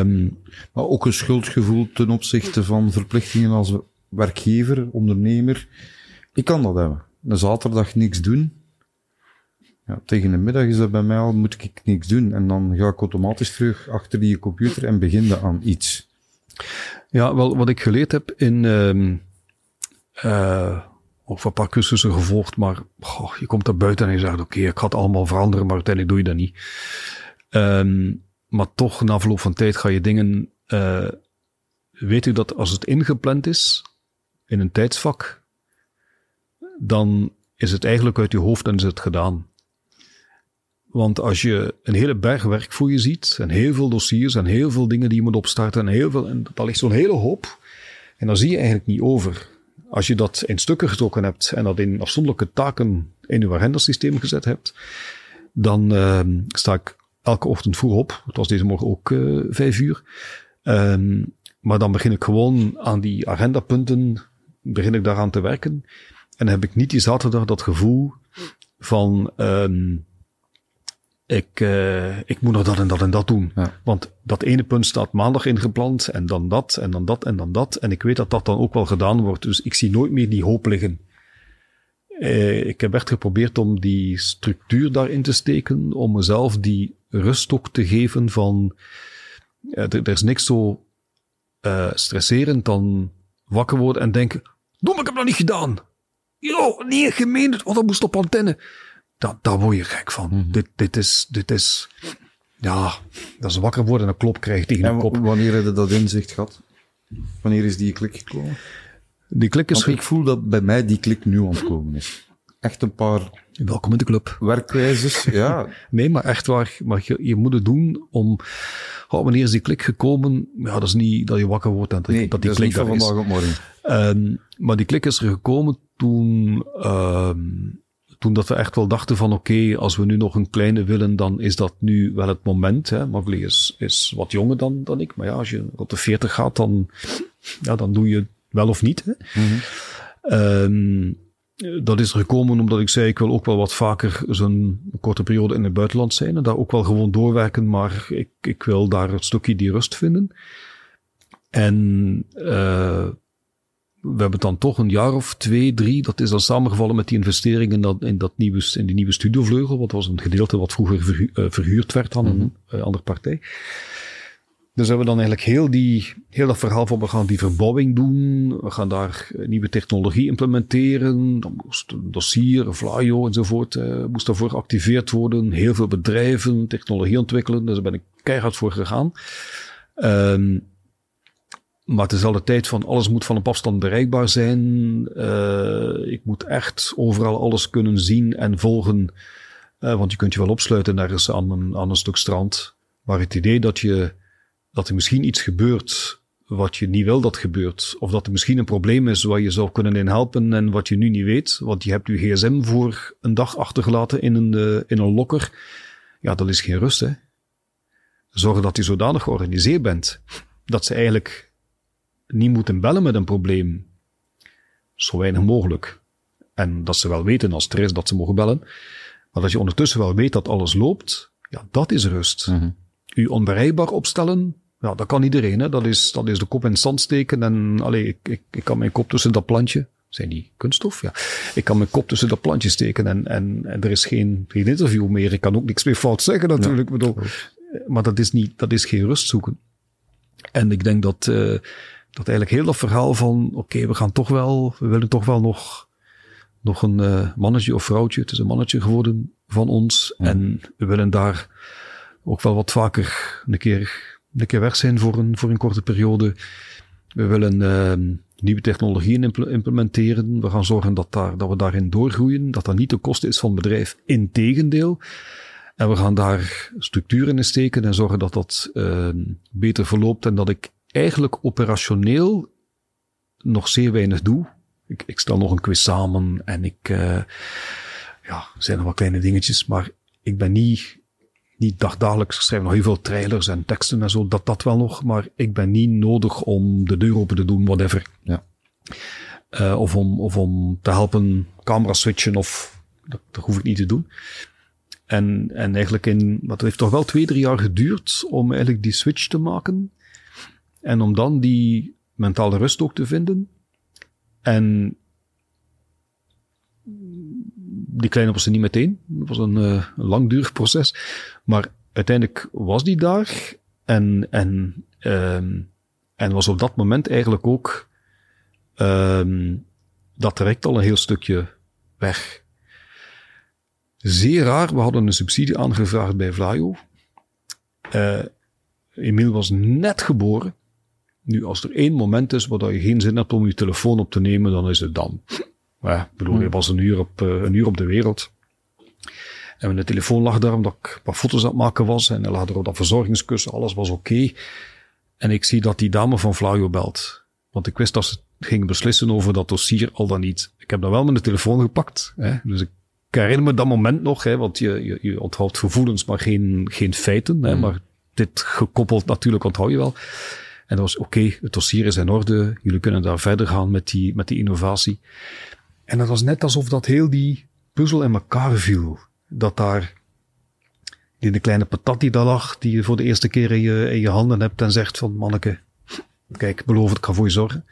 Um, maar ook een schuldgevoel ten opzichte van verplichtingen als werkgever, ondernemer. Ik kan dat hebben een zaterdag niks doen. Ja, tegen de middag is dat bij mij al, moet ik niks doen. En dan ga ik automatisch terug achter die computer en begin aan iets. Ja, wel, wat ik geleerd heb in, uh, uh, of een paar cursussen gevolgd, maar goh, je komt er buiten en je zegt, oké, ik ga het allemaal veranderen, maar uiteindelijk doe je dat niet. Um, maar toch, na verloop van tijd ga je dingen, uh, weet u dat als het ingepland is in een tijdsvak, dan is het eigenlijk uit je hoofd en is het gedaan. Want als je een hele berg werk voor je ziet, en heel veel dossiers, en heel veel dingen die je moet opstarten, en heel veel, en dat ligt zo'n hele hoop, en dan zie je eigenlijk niet over. Als je dat in stukken getrokken hebt en dat in afzonderlijke taken in je agendasysteem gezet hebt, dan uh, sta ik elke ochtend vroeg op. Het was deze morgen ook uh, vijf uur. Um, maar dan begin ik gewoon aan die agendapunten, begin ik daaraan te werken. En heb ik niet die zaterdag dat gevoel van, um, ik, uh, ik moet nog dat en dat en dat doen. Ja. Want dat ene punt staat maandag ingepland en dan dat en dan dat en dan dat. En ik weet dat dat dan ook wel gedaan wordt. Dus ik zie nooit meer die hoop liggen. Uh, ik heb echt geprobeerd om die structuur daarin te steken, om mezelf die rust ook te geven van, uh, er, er, is niks zo stresserend dan wakker worden en denken, doe, ik heb dat niet gedaan. Yo, nee, gemeen, want dat moest op antenne. Dat, daar word je gek van. Mm dit, dit, is, dit is, ja, dat is wakker worden en een klop krijgt tegen en de kop. wanneer heb je dat inzicht gehad? Wanneer is die klik gekomen? Die klik is... Want ik voel dat bij mij die klik nu aan het komen is. Echt een paar... Welkom in de club. Werkwijzes, (laughs) ja. nee, maar echt waar. Maar je, je moet het doen om... Oh, wanneer is die klik gekomen? Ja, dat is niet dat je wakker wordt en dat, nee, dat die dat klik is niet van vandaag op morgen. Um, maar die klik is er gekomen toen, uh, toen dat we echt wel dachten van oké, als we nu nog een kleine willen, dan is dat nu wel het moment. Hè. Mavli is, is wat jonger dan, dan ik. Maar ja, als je op de 40 gaat, dan, ja, dan doe je wel of niet. Hè. Mhm. Ehm, dat is er gekomen omdat ik zei, ik wil ook wel wat vaker zo'n korte periode in het buitenland zijn. En daar ook wel gewoon doorwerken, maar ik, ik wil daar een stukje die rust vinden. En eh, we hebben dan toch een jaar of twee, drie, dat is dan samengevallen met die investering in, dat, in, dat nieuwe, in die nieuwe studiovleugel. Wat was een gedeelte wat vroeger verhu- eh, verhuurd werd aan een eh, andere partij. Dus hebben we dan eigenlijk heel, die, heel dat verhaal van we gaan die verbouwing doen. We gaan daar eh, nieuwe technologie implementeren. Dan moest een dossier, Flyo enzovoort, eh, moest daarvoor geactiveerd worden. Heel veel bedrijven, technologie ontwikkelen. Dus daar ben ik keihard voor gegaan. Ehm, maar dezelfde tijd van alles moet van op afstand bereikbaar zijn. Eh, ik moet echt overal alles kunnen zien en volgen. Want je kunt je wel opsluiten ergens aan een, aan een stuk strand. Maar het idee dat, je, dat er misschien iets gebeurt wat je niet wil dat gebeurt. Of dat er misschien een probleem is waar je zou kunnen in helpen en wat je nu niet weet. Want je hebt je gsm voor een dag achtergelaten in een, eh, in een lokker. Ja, dat is geen rust hè. Zorgen dat je zodanig georganiseerd bent. Dat ze eigenlijk niet moeten bellen met een probleem. Zo weinig mogelijk. En dat ze wel weten als er is dat ze mogen bellen. Maar dat je ondertussen wel weet dat alles loopt. Ja, dat is rust. Mhm. U onbereikbaar opstellen. Ja, dat kan iedereen. Hè. Dat, is, dat is de kop in het zand steken. En allee, ik, ik, ik kan mijn kop tussen dat plantje. Zijn die kunststof? Ja. Ik kan mijn kop tussen dat plantje steken en, en, en er is geen, geen interview meer. Ik kan ook niks meer fout zeggen natuurlijk. Bedoel, maar dat is, niet, dat is geen rust zoeken. En ik denk dat, eh, dat eigenlijk heel dat verhaal van, oké, we gaan toch wel, we willen toch wel nog, nog een eh, mannetje of vrouwtje, het is een mannetje geworden van ons. En we willen daar ook wel wat vaker een keer, een keer weg zijn voor een, voor een korte periode. We willen eh, nieuwe technologieën impl- implementeren. We gaan zorgen dat, daar, dat we daarin doorgroeien, dat dat niet de kosten is van het bedrijf. Integendeel. En we gaan daar structuren in steken en zorgen dat dat uh, beter verloopt en dat ik eigenlijk operationeel nog zeer weinig doe. Ik, ik stel nog een quiz samen en ik, uh, ja, er zijn nog wat kleine dingetjes, maar ik ben niet, niet dagdagelijks, schrijf nog heel veel trailers en teksten en zo, dat dat wel nog, maar ik ben niet nodig om de deur open te doen, whatever. Ja. Uh, of, om, of om te helpen camera switchen of, dat, dat hoef ik niet te doen. En, en eigenlijk in, wat heeft toch wel twee, drie jaar geduurd om eigenlijk die switch te maken. En om dan die mentale rust ook te vinden. En die kleine was er niet meteen. Het was een, uh, een langdurig proces. Maar uiteindelijk was die daar. En, en, um, en was op dat moment eigenlijk ook um, dat direct al een heel stukje weg. Zeer raar, we hadden een subsidie aangevraagd bij Vlaio. Uh, Emiel was net geboren. Nu, als er één moment is waar je geen zin hebt om je telefoon op te nemen, dan is het dan. Ja, ik bedoel, hij was een uur, op, uh, een uur op de wereld. En mijn telefoon lag daar omdat ik wat foto's aan het maken was. En hij lag er op dat verzorgingskussen, alles was oké. Okay. En ik zie dat die dame van Vlaio belt. Want ik wist dat ze ging beslissen over dat dossier al dan niet. Ik heb dan wel mijn telefoon gepakt. Hè? Dus ik ik herinner me dat moment nog, hè, want je, je, je onthoudt gevoelens, maar geen, geen feiten. Hè, mm. Maar dit gekoppeld natuurlijk onthoud je wel. En dat was oké, okay, het dossier is in orde. Jullie kunnen daar verder gaan met die, met die innovatie. En dat was net alsof dat heel die puzzel in elkaar viel. Dat daar die de kleine patat die daar lag, die je voor de eerste keer in je, in je handen hebt en zegt van manneke, kijk, beloof het, ik ga voor je zorgen.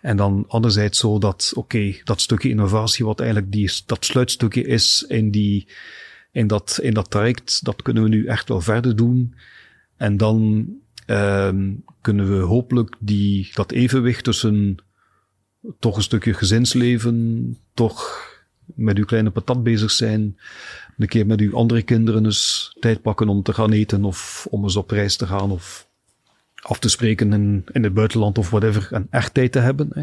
En dan anderzijds zo dat, oké, dat stukje innovatie, wat eigenlijk die, dat sluitstukje is in die, in dat, in dat traject, dat kunnen we nu echt wel verder doen. En dan um, kunnen we hopelijk die, dat evenwicht tussen toch een stukje gezinsleven, toch met uw kleine patat bezig zijn, een keer met uw andere kinderen eens tijd pakken om te gaan eten of om eens op reis te gaan of af te spreken in, in het buitenland of whatever, en echt tijd te hebben. Hè.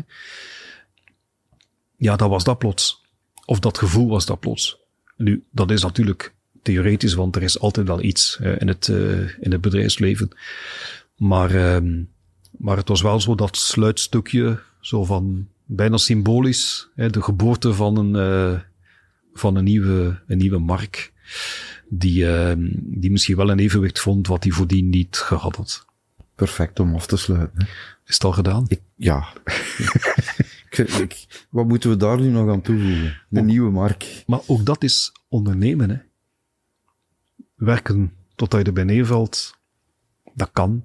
Ja, dat was dat plots. Of dat gevoel was dat plots. Nu, dat is natuurlijk theoretisch, want er is altijd wel iets in, het, uh, in het bedrijfsleven. Maar, uh, maar het was wel zo dat sluitstukje, zo van bijna symbolisch, hè, de geboorte van een, uh, van een nieuwe, een nieuwe mark, die, ehm, die misschien wel een evenwicht vond wat hij voordien niet gehad had. Perfect om af te sluiten. hè. Is het al gedaan? Ik, ja. (laughs) ik, ik- wat moeten we daar nu nog aan toevoegen? De nieuwe mark. Maar ook dat is ondernemen, hè. Werken totdat je erbij neervalt, dat kan.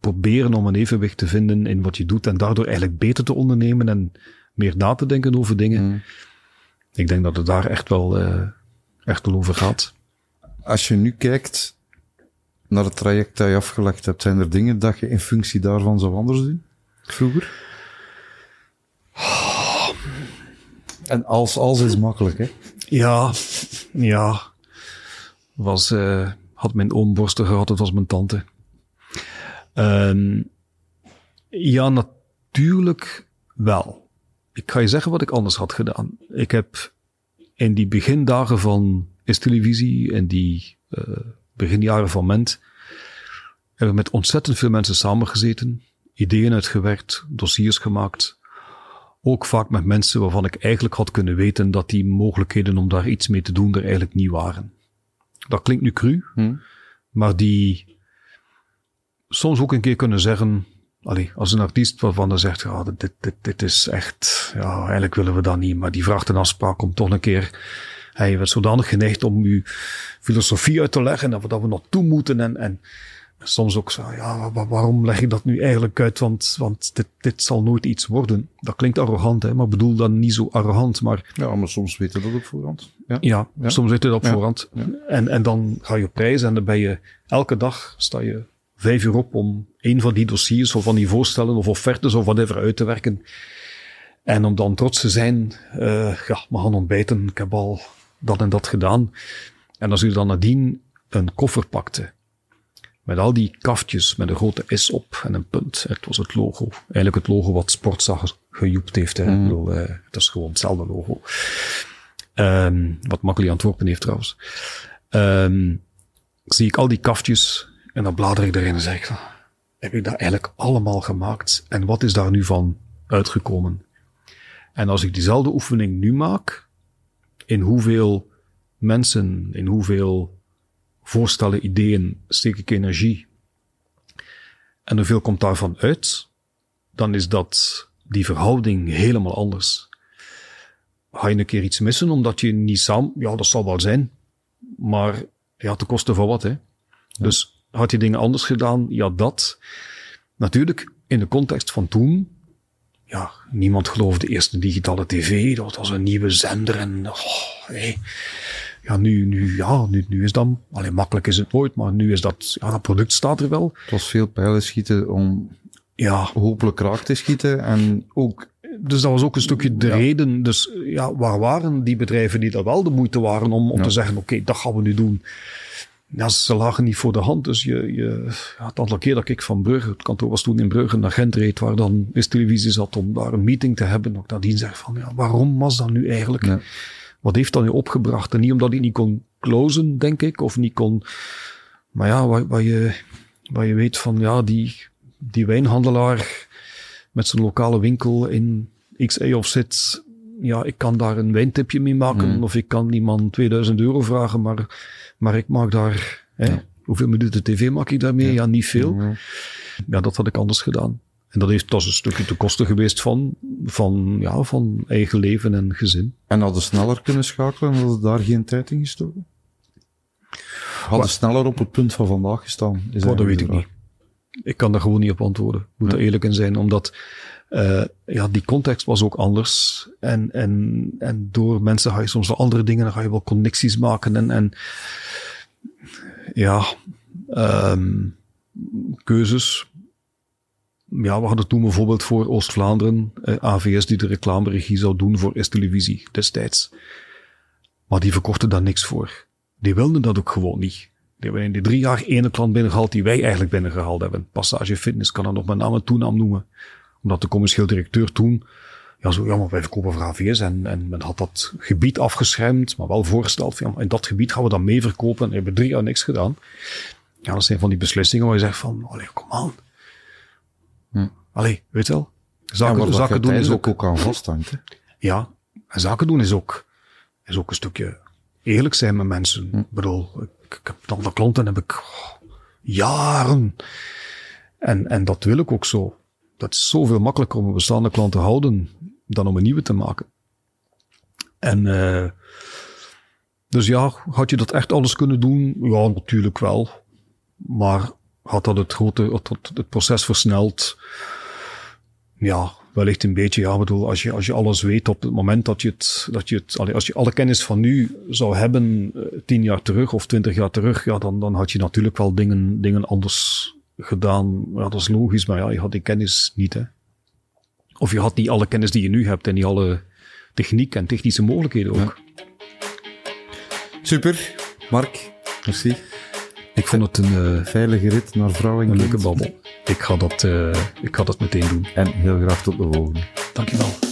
Proberen om een evenwicht te vinden in wat je doet en daardoor eigenlijk beter te ondernemen en meer na te denken over dingen. Mm. Ik denk dat het daar echt wel, eh, echt wel over gaat. Als je nu kijkt naar het traject dat je afgelegd hebt, zijn er dingen dat je in functie daarvan zou anders doen? Vroeger? En als, als is makkelijk, hè? Ja, ja. Was, eh, had mijn oom borsten gehad, het was mijn tante. Ehm, ja, natuurlijk wel. Ik ga je zeggen wat ik anders had gedaan. Ik heb in die begindagen van Is Televisie, en die eh, beginjaren van Ment, hebben we met ontzettend veel mensen samengezeten, ideeën uitgewerkt, dossiers gemaakt. Ook vaak met mensen waarvan ik eigenlijk had kunnen weten dat die mogelijkheden om daar iets mee te doen er eigenlijk niet waren. Dat klinkt nu cru, Hm? maar die soms ook een keer kunnen zeggen, allee, als een artiest waarvan hij zegt, ja, dit, dit, dit is echt, ja, eigenlijk willen we dat niet, maar die vraagt een afspraak om toch een keer, hij werd zodanig geneigd om uw filosofie uit te leggen, dat we, dat we naartoe moeten en, en soms ook zo, ja, wa- waarom leg ik dat nu eigenlijk uit, want, want dit, dit zal nooit iets worden. Dat klinkt arrogant, hè, maar ik bedoel dan niet zo arrogant, maar Ja, maar soms weten we dat op voorhand. Ja. ja, Ja. soms zit het op Ja. voorhand. En, en dan ga je op reis en dan ben je elke dag sta je vijf uur op om een van die dossiers of van die voorstellen of offertes of whatever uit te werken. En om dan trots te zijn, eh ja, we gaan ontbijten, ik heb al dat en dat gedaan. En als u dan nadien een koffer pakte, met al die kaftjes met een grote S op en een punt. Het was het logo. Eigenlijk het logo wat Sportzag gejoept heeft. Hè. Ik bedoel, eh, het is gewoon hetzelfde logo. Ehm, wat Makkeli Antwerpen heeft trouwens. Ehm, zie ik al die kaftjes en dan blader ik erin en zeg ik, van, heb ik dat eigenlijk allemaal gemaakt? En wat is daar nu van uitgekomen? En als ik diezelfde oefening nu maak, in hoeveel mensen, in hoeveel voorstellen, ideeën steek ik energie en hoeveel komt daarvan uit, dan is dat die verhouding helemaal anders. Ga je een keer iets missen omdat je niet samen, ja, dat zal wel zijn, maar ja, ten koste van wat, hè? Dus had je dingen anders gedaan? Ja, dat. Natuurlijk, in de context van toen, ja, niemand geloofde de eerste digitale tv, dat was een nieuwe zender en, oh. Ja, nu, nu, ja, nu, nu is dat, alleen makkelijk is het nooit, maar nu is dat, ja, dat product staat er wel. Het was veel pijlen schieten om Ja, hopelijk raak te schieten. En ook, dus dat was ook een stukje de Ja. reden. Dus ja, waar waren die bedrijven die dat wel de moeite waren om, om Ja. te zeggen, oké, dat gaan we nu doen. Ja, ze lagen niet voor de hand. Dus je, je, ja, het aantal keer dat ik van Brugge, het kantoor was toen in Brugge, naar Gent reed, waar dan is televisie zat om daar een meeting te hebben. Ook nadien zeg van, ja, waarom was dat nu eigenlijk? Ja. Wat heeft dat nu opgebracht? En niet omdat ik niet kon closen, denk ik, of niet kon... Maar ja, waar, waar, je, waar je weet van, ja, die, die wijnhandelaar met zijn lokale winkel in XE of zit, ja, ik kan daar een wijntipje mee maken, Mm. of ik kan iemand 2000 euro vragen, maar, maar ik maak daar, hè, Ja. hoeveel minuten tv maak ik daarmee? Ja, niet veel. Ja. Ja, dat had ik anders gedaan. En dat heeft, is een stukje te kosten geweest van, van, ja, van eigen leven en gezin. En hadden sneller kunnen schakelen en hadden daar geen tijd in gestoken? Hadden sneller op het punt van vandaag gestaan? Is Oh, dat weet ik niet. Ik kan daar gewoon niet op antwoorden. Moet er Ja. eerlijk in zijn, omdat eh, ja, die context was ook anders. En, en, en door mensen ga je soms wel andere dingen, dan ga je wel connecties maken. En, en ja, ehm, keuzes. Ja, we hadden toen bijvoorbeeld voor Oost-Vlaanderen eh, AVS die de reclameregie zou doen voor S-televisie destijds. Maar die verkochten daar niks voor. Die wilden dat ook gewoon niet. Die hebben in die drie jaar ene klant binnengehaald die wij eigenlijk binnengehaald hebben. Passage Fitness kan dat nog met naam en toenaam noemen. Omdat de commercieel directeur toen, ja, zo, ja, maar wij verkopen voor AVS en, en men had dat gebied afgeschermd, maar wel voorgesteld van, ja, in dat gebied gaan we dan mee verkopen en hebben drie jaar niks gedaan. Ja, dat zijn van die beslissingen waar je zegt van, allee, kom aan. Hm. Allee, weet je wel. Zaken, doen is ook, ook aan vasthangt. Hè? ja, en zaken doen is ook, is ook een stukje eerlijk zijn met mensen. Ik bedoel, ik, ik heb een aantal klanten heb ik oh, jaren. En, en dat wil ik ook zo. Dat is zoveel makkelijker om een bestaande klant te houden dan om een nieuwe te maken. En uh, dus ja, had je dat echt alles kunnen doen? Ja, natuurlijk wel. Maar had dat het, grote, het, proces versneld? Ja, wellicht een beetje. Ja, bedoel, als je, als je alles weet op het moment dat je het, dat je het, als je alle kennis van nu zou hebben, uh, tien jaar terug of twintig jaar terug, ja, dan, dan had je natuurlijk wel dingen, dingen anders gedaan. Ja, dat is logisch, maar ja, je had die kennis niet, hè. Of je had niet alle kennis die je nu hebt en niet alle techniek en technische mogelijkheden ook. Ja. Super, Mark, merci. Ik vond het een uh, veilige rit naar vrouw en Een leuke babbel. Ik ga, dat, uh, ik ga dat meteen doen. En heel graag tot de volgende. Dankjewel.